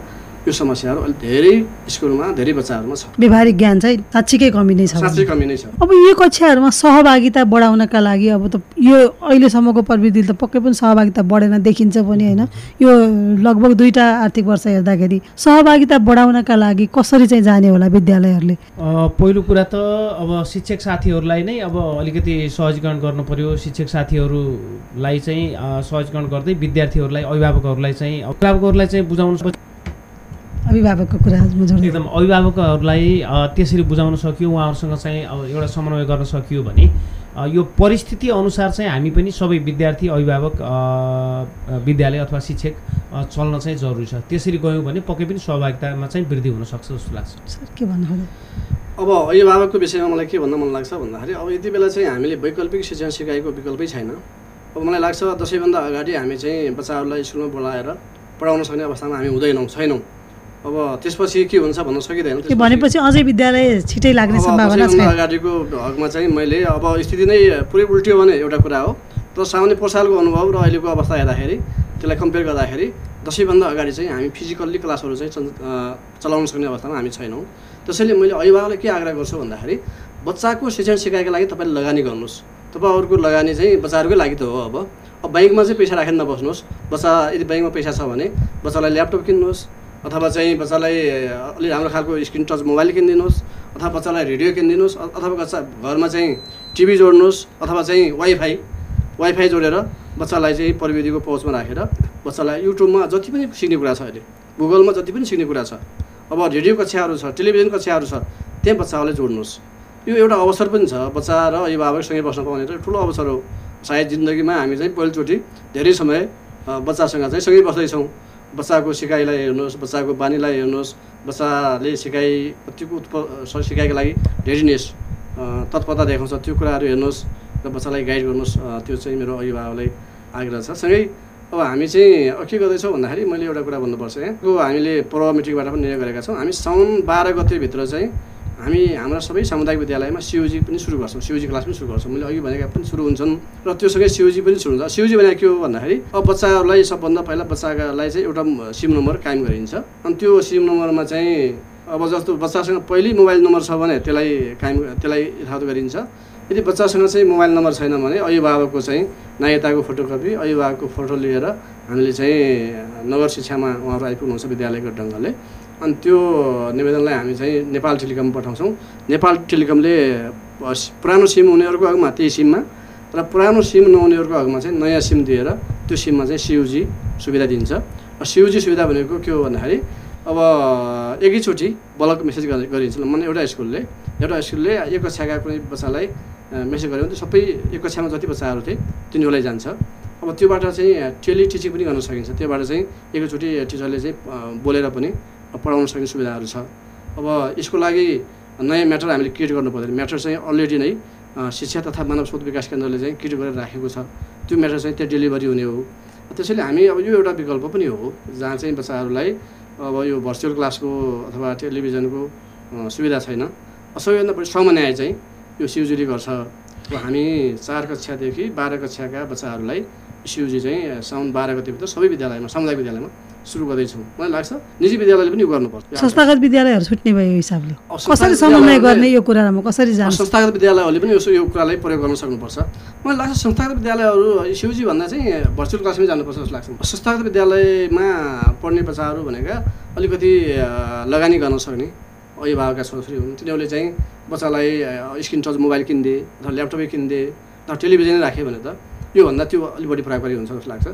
यो समस्याहरू अलिक धेरै स्कुलमा धेरै बच्चाहरूमा छ। व्यावहारिक ज्ञान चाहिँ साँच्चीकै कमी नै छ साँच्चै कमी नै छ। अब यो कक्षाहरूमा सहभागिता बढाउनका लागि अब त यो अहिलेसम्मको प्रविधिले त पक्कै पनि सहभागिता बढेन देखिन्छ पनि होइन। यो लगभग दुईवटा आर्थिक वर्ष हेर्दाखेरि सहभागिता बढाउनका लागि कसरी चाहिँ जाने होला विद्यालयहरूले? अ, पहिलो कुरा त अब शिक्षक साथीहरूलाई नै अब अलिकति सहजीकरण गर्नु पर्यो। शिक्षक साथीहरूलाई चाहिँ सहजीकरण गर्दै विद्यार्थीहरूलाई अभिभावकहरूलाई चाहिँ अभिभावकहरूलाई चाहिँ बुझाउनु अभिभावकको कुरा जोड्नु एकदम अभिभावकहरूलाई त्यसरी बुझाउन सकियो उहाँहरूसँग चाहिँ अब एउटा समन्वय गर्न सकियो भने यो परिस्थिति अनुसार चाहिँ हामी पनि सबै विद्यार्थी अभिभावक विद्यालय अथवा शिक्षक चल्न चाहिँ जरुरी छ। त्यसरी गयौँ भने पक्कै पनि सहभागितामा चाहिँ वृद्धि हुनसक्छ जस्तो लाग्छ। सर के भन्नु? अब अभिभावकको विषयमा मलाई के भन्न मन लाग्छ भन्दाखेरि अब यति बेला चाहिँ हामीले वैकल्पिक शिक्षण सिकाइको विकल्पै छैन। अब मलाई लाग्छ दसैँभन्दा अगाडि हामी चाहिँ बच्चाहरूलाई स्कुलमा बोलाएर पढाउन सक्ने अवस्थामा हामी हुँदैनौँ छैनौँ। अब त्यसपछि के हुन्छ भन्न सकिँदैन भनेपछि अझै विद्यालय छिटै लाग्ने सम्भावना छ। अगाडिको हकमा चाहिँ मैले अब स्थिति नै पुरै उल्टियो भने एउटा कुरा हो। तर सामान्य पोहोर सालको अनुभव र अहिलेको अवस्था हेर्दाखेरि त्यसलाई कम्पेयर गर्दाखेरि दसैँभन्दा अगाडि चाहिँ हामी फिजिकल्ली क्लासहरू चाहिँ चलाउन सक्ने अवस्थामा हामी छैनौँ। त्यसैले मैले अभिभावकलाई के आग्रह गर्छु भन्दाखेरि बच्चाको शिक्षण सिकाइको लागि तपाईँले लगानी गर्नुहोस्। तपाईँहरूको लगानी चाहिँ बच्चाहरूकै लागि त हो अब। अब ब्याङ्कमा चाहिँ पैसा राखेर नबस्नुहोस्। बच्चा यदि ब्याङ्कमा पैसा छ भने बच्चालाई ल्यापटप किन्नुहोस्। अथवा चाहिँ बच्चालाई अलिक राम्रो खालको स्क्रिन टच मोबाइल किनिदिनुहोस् अथवा बच्चालाई रेडियो किनिदिनुहोस् अथवा बच्चा घरमा चाहिँ टिभी जोड्नुहोस् अथवा चाहिँ वाइफाई वाइफाई जोडेर बच्चालाई चाहिँ प्रविधिको पहुँचमा राखेर बच्चालाई युट्युबमा जति पनि सिक्ने कुरा छ अहिले गुगलमा जति पनि सिक्ने कुरा छ अब रेडियो कक्षाहरू छ टेलिभिजन कक्षाहरू छ त्यहाँ बच्चाहरूलाई जोड्नुहोस्। यो एउटा अवसर पनि छ बच्चा र अभिभावकसँगै बस्न पाउने त ठुलो अवसर हो। सायद जिन्दगीमा हामी चाहिँ पहिलोचोटि धेरै समय बच्चासँग चाहिँ सँगै बस्दैछौँ। बच्चाको सिकाइलाई हेर्नुहोस् बच्चाको बानीलाई हेर्नुहोस् बच्चाले सिकाइ कतिको उत्प सिकाइको लागि रेडिनेस तत्परता देखाउँछ। त्यो कुराहरू हेर्नुहोस् र बच्चालाई गाइड गर्नुहोस्। त्यो चाहिँ मेरो अभिभावकलाई आग्रह छ। सँगै अब हामी चाहिँ के गर्दैछौँ भन्दाखेरि मैले एउटा कुरा भन्नुपर्छ यहाँ। हामीले पूर्व मिटिङबाट पनि निर्णय गरेका छौँ। हामी साउन बाह्र गतेभित्र चाहिँ हामी हाम्रा सबै सामुदायिक विद्यालयमा सिओजी पनि सुरु गर्छौँ सिओजी क्लास पनि सुरु गर्छौँ। मैले अघि भनेका पनि सुरु हुन्छन् र त्योसँगै सिओजी पनि सुरु हुन्छ। सिओजी भनेको के हो भन्दाखेरि अब बच्चाहरूलाई सबभन्दा पहिला बच्चालाई चाहिँ एउटा सिम नम्बर कायम गरिन्छ। अनि त्यो सिम नम्बरमा चाहिँ अब जस्तो बच्चासँग पहिल्यै मोबाइल नम्बर छ भने त्यसलाई कायम त्यसलाई यथावत गरिन्छ। यदि बच्चासँग चाहिँ मोबाइल नम्बर छैन भने अभिभावकको चाहिँ नागरिकताको फोटोकपी अभिभावकको फोटो लिएर हामीले चाहिँ नगर शिक्षामा उहाँहरू आइपुग्नुहुन्छ विद्यालयको ढङ्गले। अनि त्यो निवेदनलाई हामी चाहिँ नेपाल टेलिकम पठाउँछौँ। नेपाल टेलिकमले पुरानो सिम हुनेहरूको हकमा त्यही सिममा र पुरानो सिम नहुनेहरूको हकमा चाहिँ नयाँ सिम दिएर त्यो सिममा चाहिँ सियुजी सुविधा दिन्छ। र सियुजी सुविधा भनेको के हो भन्दाखेरि अब एकैचोटि बलक मेसेज गरि- गरिन्छ। माने एउटा स्कुलले एउटा स्कुलले एक कक्षाका कुनै बच्चालाई मेसेज गऱ्यो भने सबै एक कक्षामा जति बच्चाहरू थिए तिनीहरूलाई जान्छ। अब त्योबाट चाहिँ टेली टिचिङ पनि गर्न सकिन्छ। त्योबाट चाहिँ एकैचोटि टिचरले चाहिँ बोलेर पनि पढाउन सक्ने सुविधाहरू छ। अब यसको लागि नयाँ म्याटर हामीले क्रिएट गर्नु पर्दैन। म्याटर चाहिँ अलरेडी नै शिक्षा तथा मानव स्रोत विकास केन्द्रले चाहिँ क्रिएट गरेर राखेको छ। त्यो म्याटर चाहिँ त्यहाँ डेलिभरी हुने हो। त्यसैले हामी अब यो एउटा विकल्प पनि हो जहाँ चाहिँ बच्चाहरूलाई अब यो भर्चुअल क्लासको अथवा टेलिभिजनको सुविधा छैन। सबैभन्दा बढी सामान्य चाहिँ यो सिउजुली गर्छ। अब हामी चार कक्षादेखि बाह्र कक्षाका बच्चाहरूलाई सिउजी चाहिँ साउन बाह्र गतिभित्र सबै विद्यालयमा सामुदायिक विद्यालयमा सुरु गर्दैछौँ। मलाई लाग्छ निजी विद्यालयले पनि यो गर्नुपर्छ। संस्थागत विद्यालयहरू छुट्ने भयो यो हिसाबले। कसरी समन्वय गर्ने यो कुरामा कसरी जान्छ? संस्थागत विद्यालयहरूले पनि यसो यो कुरालाई प्रयोग गर्न सक्नुपर्छ। मलाई लाग्छ संस्थागत विद्यालयहरू सिउजी भन्दा चाहिँ भर्चुअल क्लासमै जानुपर्छ जस्तो लाग्छ। संस्थागत विद्यालयमा पढ्ने बच्चाहरू भनेका अलिकति लगानी गर्न सक्ने अभिभावकका छोराछोरी हुन्। तिनीहरूले चाहिँ बच्चालाई स्क्रिन टच मोबाइल किनिदिए अथवा ल्यापटपै किनिदिए अथवा टेलिभिजनै राख्यो भने त योभन्दा त्यो अलिक बढी प्रभावकारी हुन्छ जस्तो लाग्छ।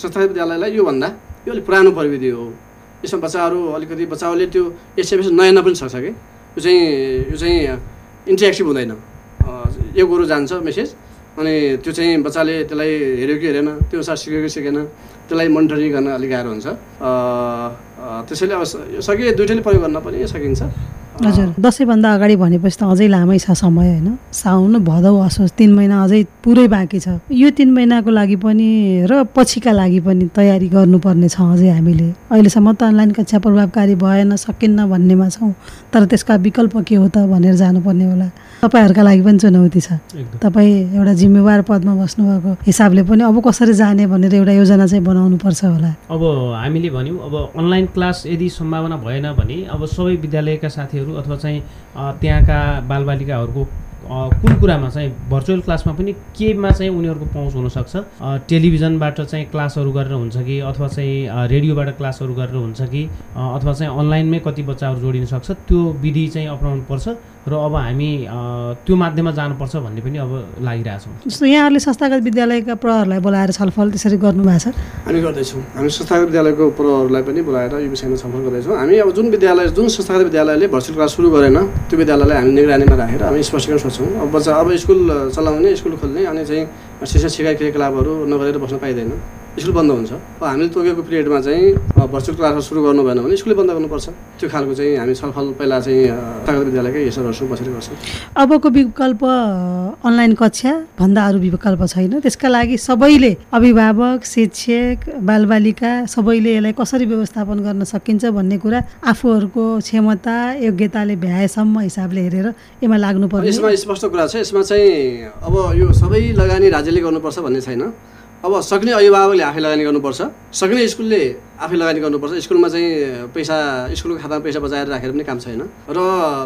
संस्थागत विद्यालयलाई योभन्दा यो अलिक पुरानो प्रविधि हो। यसमा बच्चाहरू अलिकति बच्चाहरूले त्यो एसएमएस नयाँ नपनि सक्छ कि? यो चाहिँ यो चाहिँ इन्टरेक्टिभ हुँदैन। एक गुरु जान्छ मेसेज अनि त्यो चाहिँ बच्चाले त्यसलाई हेऱ्यो कि हेरेन त्यो अनुसार सिक्यो कि सिकेन त्यसलाई मोनिटरिङ गर्न अलिक गाह्रो हुन्छ। त्यसैले अब यो सके दुइटैले प्रयोग गर्न पनि सकिन्छ। हजुर। दसैँभन्दा अगाडि भनेपछि त अझै लामै छ समय होइन? साउन भदौ असोज तिन महिना अझै पुरै बाँकी छ। यो तिन महिनाको लागि पनि र पछिका लागि पनि तयारी गर्नुपर्ने छ अझै हामीले। अहिलेसम्म त अनलाइन कक्षा प्रभावकारी भएन सकिन्न भन्नेमा छौँ तर त्यसका विकल्प के हो त भनेर जानुपर्ने होला। तपाईँहरूका लागि पनि चुनौती छ। तपाईँ एउटा जिम्मेवार पदमा बस्नुभएको हिसाबले पनि अब कसरी जाने भनेर एउटा योजना चाहिँ बनाउनु पर्छ होला। अब हामीले भन्यौँ अब अनलाइन क्लास यदि सम्भावना भएन भने अब सबै विद्यालयका साथीहरू अथवा चाहिँ त्यहाँका बालबालिकाहरूको कुन कुरामा चाहिँ भर्चुअल क्लासमा पनि केमा चाहिँ उनीहरूको पहुँच हुनसक्छ? टेलिभिजनबाट चाहिँ क्लासहरू गरेर हुन्छ कि अथवा चाहिँ रेडियोबाट क्लासहरू गरेर हुन्छ कि अथवा चाहिँ अनलाइनमै कति बच्चाहरू जोडिन सक्छ त्यो विधि चाहिँ अप्नाउनु पर्छ र अब हामी त्यो माध्यममा जानुपर्छ भन्ने पनि अब लागिरहेछौँ जस्तो यहाँहरूले संस्थागत विद्यालयका प्रहरलाई बोलाएर छलफल त्यसरी गर्नुभएको छ? हामी गर्दैछौँ। हामी संस्थागत विद्यालयको प्रहरूलाई पनि बोलाएर यो विषयमा छलफल गर्दैछौँ। हामी अब जुन विद्यालय जुन संस्थागत विद्यालयले भर्चुअल क्लास सुरु गरेन त्यो विद्यालयलाई हामी निगरानीमा राखेर हामी स्पष्टीकरण सोध्छौँ। अब बच्चा अब स्कुल चलाउने स्कुल खोल्ने अनि चाहिँ शिक्षा सिकाइ क्रियाकलापहरू नगरेर बस्न पाइँदैन। स्कुल बन्द हुन्छ। अब हामीले तोकेको पिरियडमा चाहिँ भर्चुअल क्लासहरू सुरु गर्नु भएन भने स्कुलै बन्द गर्नुपर्छ। त्यो खालको चाहिँ हामी छलफल पहिला चाहिँ विद्यालयकै यसोहरूसँग बसेर गर्छौँ। अबको विकल्प अनलाइन कक्षा भन्दा अरू विकल्प छैन। त्यसका लागि सबैले अभिभावक शिक्षक बालबालिका सबैले यसलाई कसरी व्यवस्थापन गर्न सकिन्छ भन्ने कुरा आफूहरूको क्षमता योग्यताले भ्याएसम्म हिसाबले हेरेर यसमा लाग्नुपर्ने यसमा स्पष्ट कुरा छ। यसमा चाहिँ अब यो सबै लगानी राज्यले गर्नुपर्छ भन्ने छैन। अब सक्ने अभिभावकले आफै लगानी गर्नुपर्छ। सक्ने स्कुलले आफै लगानी गर्नुपर्छ। स्कुलमा चाहिँ पैसा स्कुलको खातामा पैसा बचाएर राखेर पनि काम छैन। र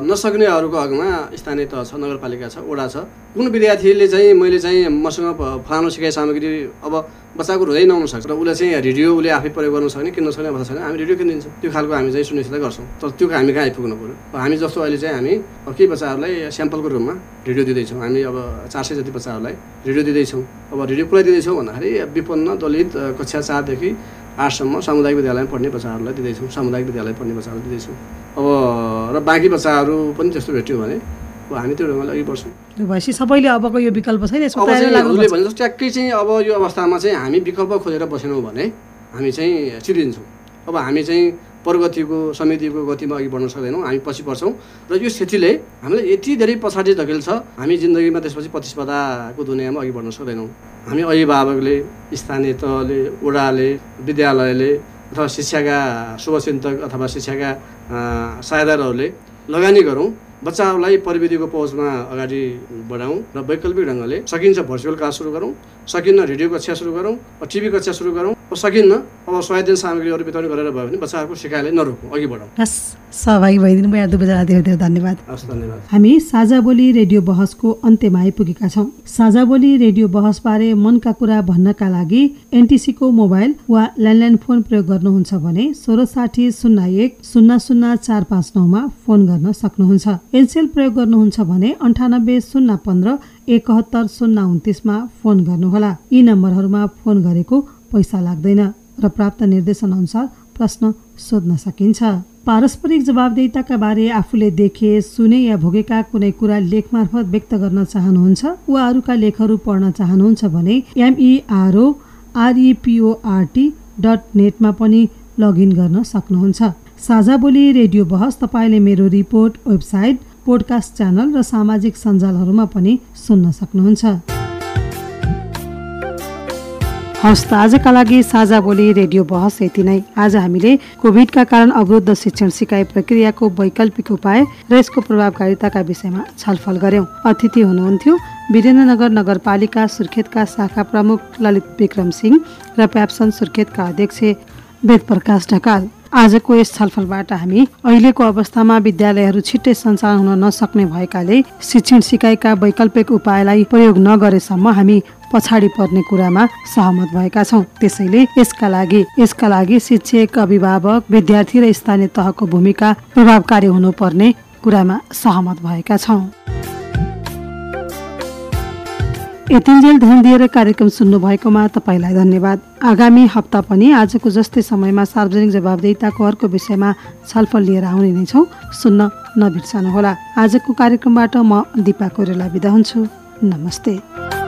नसक्नेहरूको हकमा स्थानीय तह छ नगरपालिका छ वडा छ। कुन विद्यार्थीले चाहिँ मैले चाहिँ मसँग फलानु सिकाइ सामग्री अब बच्चाको हुँदै नहुन सक्छ र उसले चाहिँ रेडियो उसले आफै प्रयोग गर्न सक्ने किन्न सक्ने अवस्था छैन हामी रेडियो किनिदिन्छौँ त्यो खालको हामी चाहिँ सुनिश्चित गर्छौँ। तर त्यो हामी कहाँ आइपुग्नु पऱ्यो? हामी जस्तो अहिले चाहिँ हामी केही बच्चाहरूलाई स्याम्पलको रूपमा रेडियो दिँदैछौँ। हामी अब चार सय जति बच्चाहरूलाई रेडियो दिँदैछौँ। अब रेडियो कसलाई दिँदैछौँ भन्दाखेरि विपन्न दलित कक्षा चारदेखि आठसम्म सामुदायिक विद्यालयमा पढ्ने बच्चाहरूलाई दिँदैछौँ। सामुदायिक विद्यालय पढ्ने बच्चाहरूलाई दिँदैछौँ। अब र बाँकी बच्चाहरू पनि त्यस्तो भेट्यो भने अब हामी त्यो ढङ्गले अघि बढ्छौँ। त्यो भएपछि सबैले अबको यो विकल्प छैन उसले भने जस्तो ट्याक्कै चाहिँ अब यो अवस्थामा चाहिँ हामी विकल्प खोजेर बसेनौँ भने हामी चाहिँ चिरिन्छौँ। अब हामी चाहिँ प्रगतिको समितिको गतिमा अघि बढ्न सक्दैनौँ हामी पछि पर्छौँ र यो स्थितिले हामीलाई यति धेरै पछाडि धकेल्छ हामी जिन्दगीमा त्यसपछि प्रतिस्पर्धाको दुनियाँमा अघि बढ्न सक्दैनौँ। हामी अभिभावकले स्थानीय तहले वडाले विद्यालयले अथवा शिक्षाका शुभचिन्तक अथवा शिक्षाका अँ, सहायताहरूले लगानी गरौँ। बच्चाहरूलाई प्रविधिको पहुँचमा अगाडि बढाउँ र वैकल्पिक ढङ्गले सकिन्छ भर्चुअल क्लास सुरु गरौँ सकिन्न रेडियो कक्षा सुरु गरौँ टिभी कक्षा सुरु गरौँ। सकिन्न। अब सहायता सामग्रीहरू वितरण गरेर भयो भने बच्चाहरूको सिकाइलाई नरोकौँ अघि बढाउँ। हस् सहभागी भइदिनु भयो दुवैजना धेरै धेरै धन्यवाद। हस् धन्यवाद। हामी साझा बोली रेडियो बहसको अन्त्यमा आइपुगेका छौँ। साझा बोली रेडियो बहसबारे मनका कुरा भन्नका लागि एनटिसीको मोबाइल वा ल्यान्डलाइन फोन प्रयोग गर्नुहुन्छ भने सोह्र साठी शून्य एक शून्य शून्य चार पाँच नौमा फोन गर्न सक्नुहुन्छ। एनसेल प्रयोग गर्नुहुन्छ भने अन्ठानब्बे शून्य पन्ध्र एकहत्तर शून्य उन्तिसमा फोन गर्नुहोला। यी नम्बरहरूमा फोन गरेको पैसा लाग्दैन र प्राप्त निर्देशन अनुसार प्रश्न सोध्न सकिन्छ। पारस्परिक जवाबदेताका बारे आफूले देखे सुने या भोगेका कुनै कुरा लेख मार्फत व्यक्त गर्न चाहनुहुन्छ वा अरूका लेखहरू पढ्न चाहनुहुन्छ भने एमइआरओ आरइपिओआरटी डट नेटमा पनि लगइन गर्न सक्नुहुन्छ। साझा बोली रेडियो बहस तपाईँले मेरो रिपोर्ट वेबसाइट पोडकास्ट च्यानल र सामाजिक सञ्जालहरूमा पनि सुन्न सक्नुहुन्छ। हवस् त आजका लागि साझा बोली रेडियो बहस यति नै। आज हामीले कोभिडका कारण अवरुद्ध शिक्षण सिकाइ प्रक्रियाको वैकल्पिक उपाय र यसको प्रभावकारिताका विषयमा छलफल गर्यौं। अतिथि हुनुहुन्थ्यो वीरेन्द्रनगर नगरपालिका सुर्खेतका शाखा प्रमुख ललित विक्रम सिंह र प्याप्सन सुर्खेतका अध्यक्ष वेद प्रकाश ढकाल। आजको यस छलफलबाट हामी अहिलेको अवस्थामा विद्यालयहरू छिट्टै सञ्चालन हुन नसक्ने भएकाले शिक्षण सिकाइका वैकल्पिक उपायलाई प्रयोग नगरेसम्म हामी पछाडि पर्ने कुरामा सहमत भएका छौँ। त्यसैले यसका लागि यसका लागि शिक्षक अभिभावक विद्यार्थी र स्थानीय तहको भूमिका प्रभावकारी हुनुपर्ने कुरामा सहमत भएका छौँ। यतिन्जेल ध्यान दिएर कार्यक्रम सुन्नु भएकोमा तपाईँलाई धन्यवाद। आगामी हप्ता पनि आजको जस्तै समयमा सार्वजनिक जवाबदेताको अर्को विषयमा छलफल लिएर आउने नै छौँ। सुन्न नबिर्सनुहोला। आजको कार्यक्रमबाट म दिपा कोइराला बिदा हुन्छु। नमस्ते।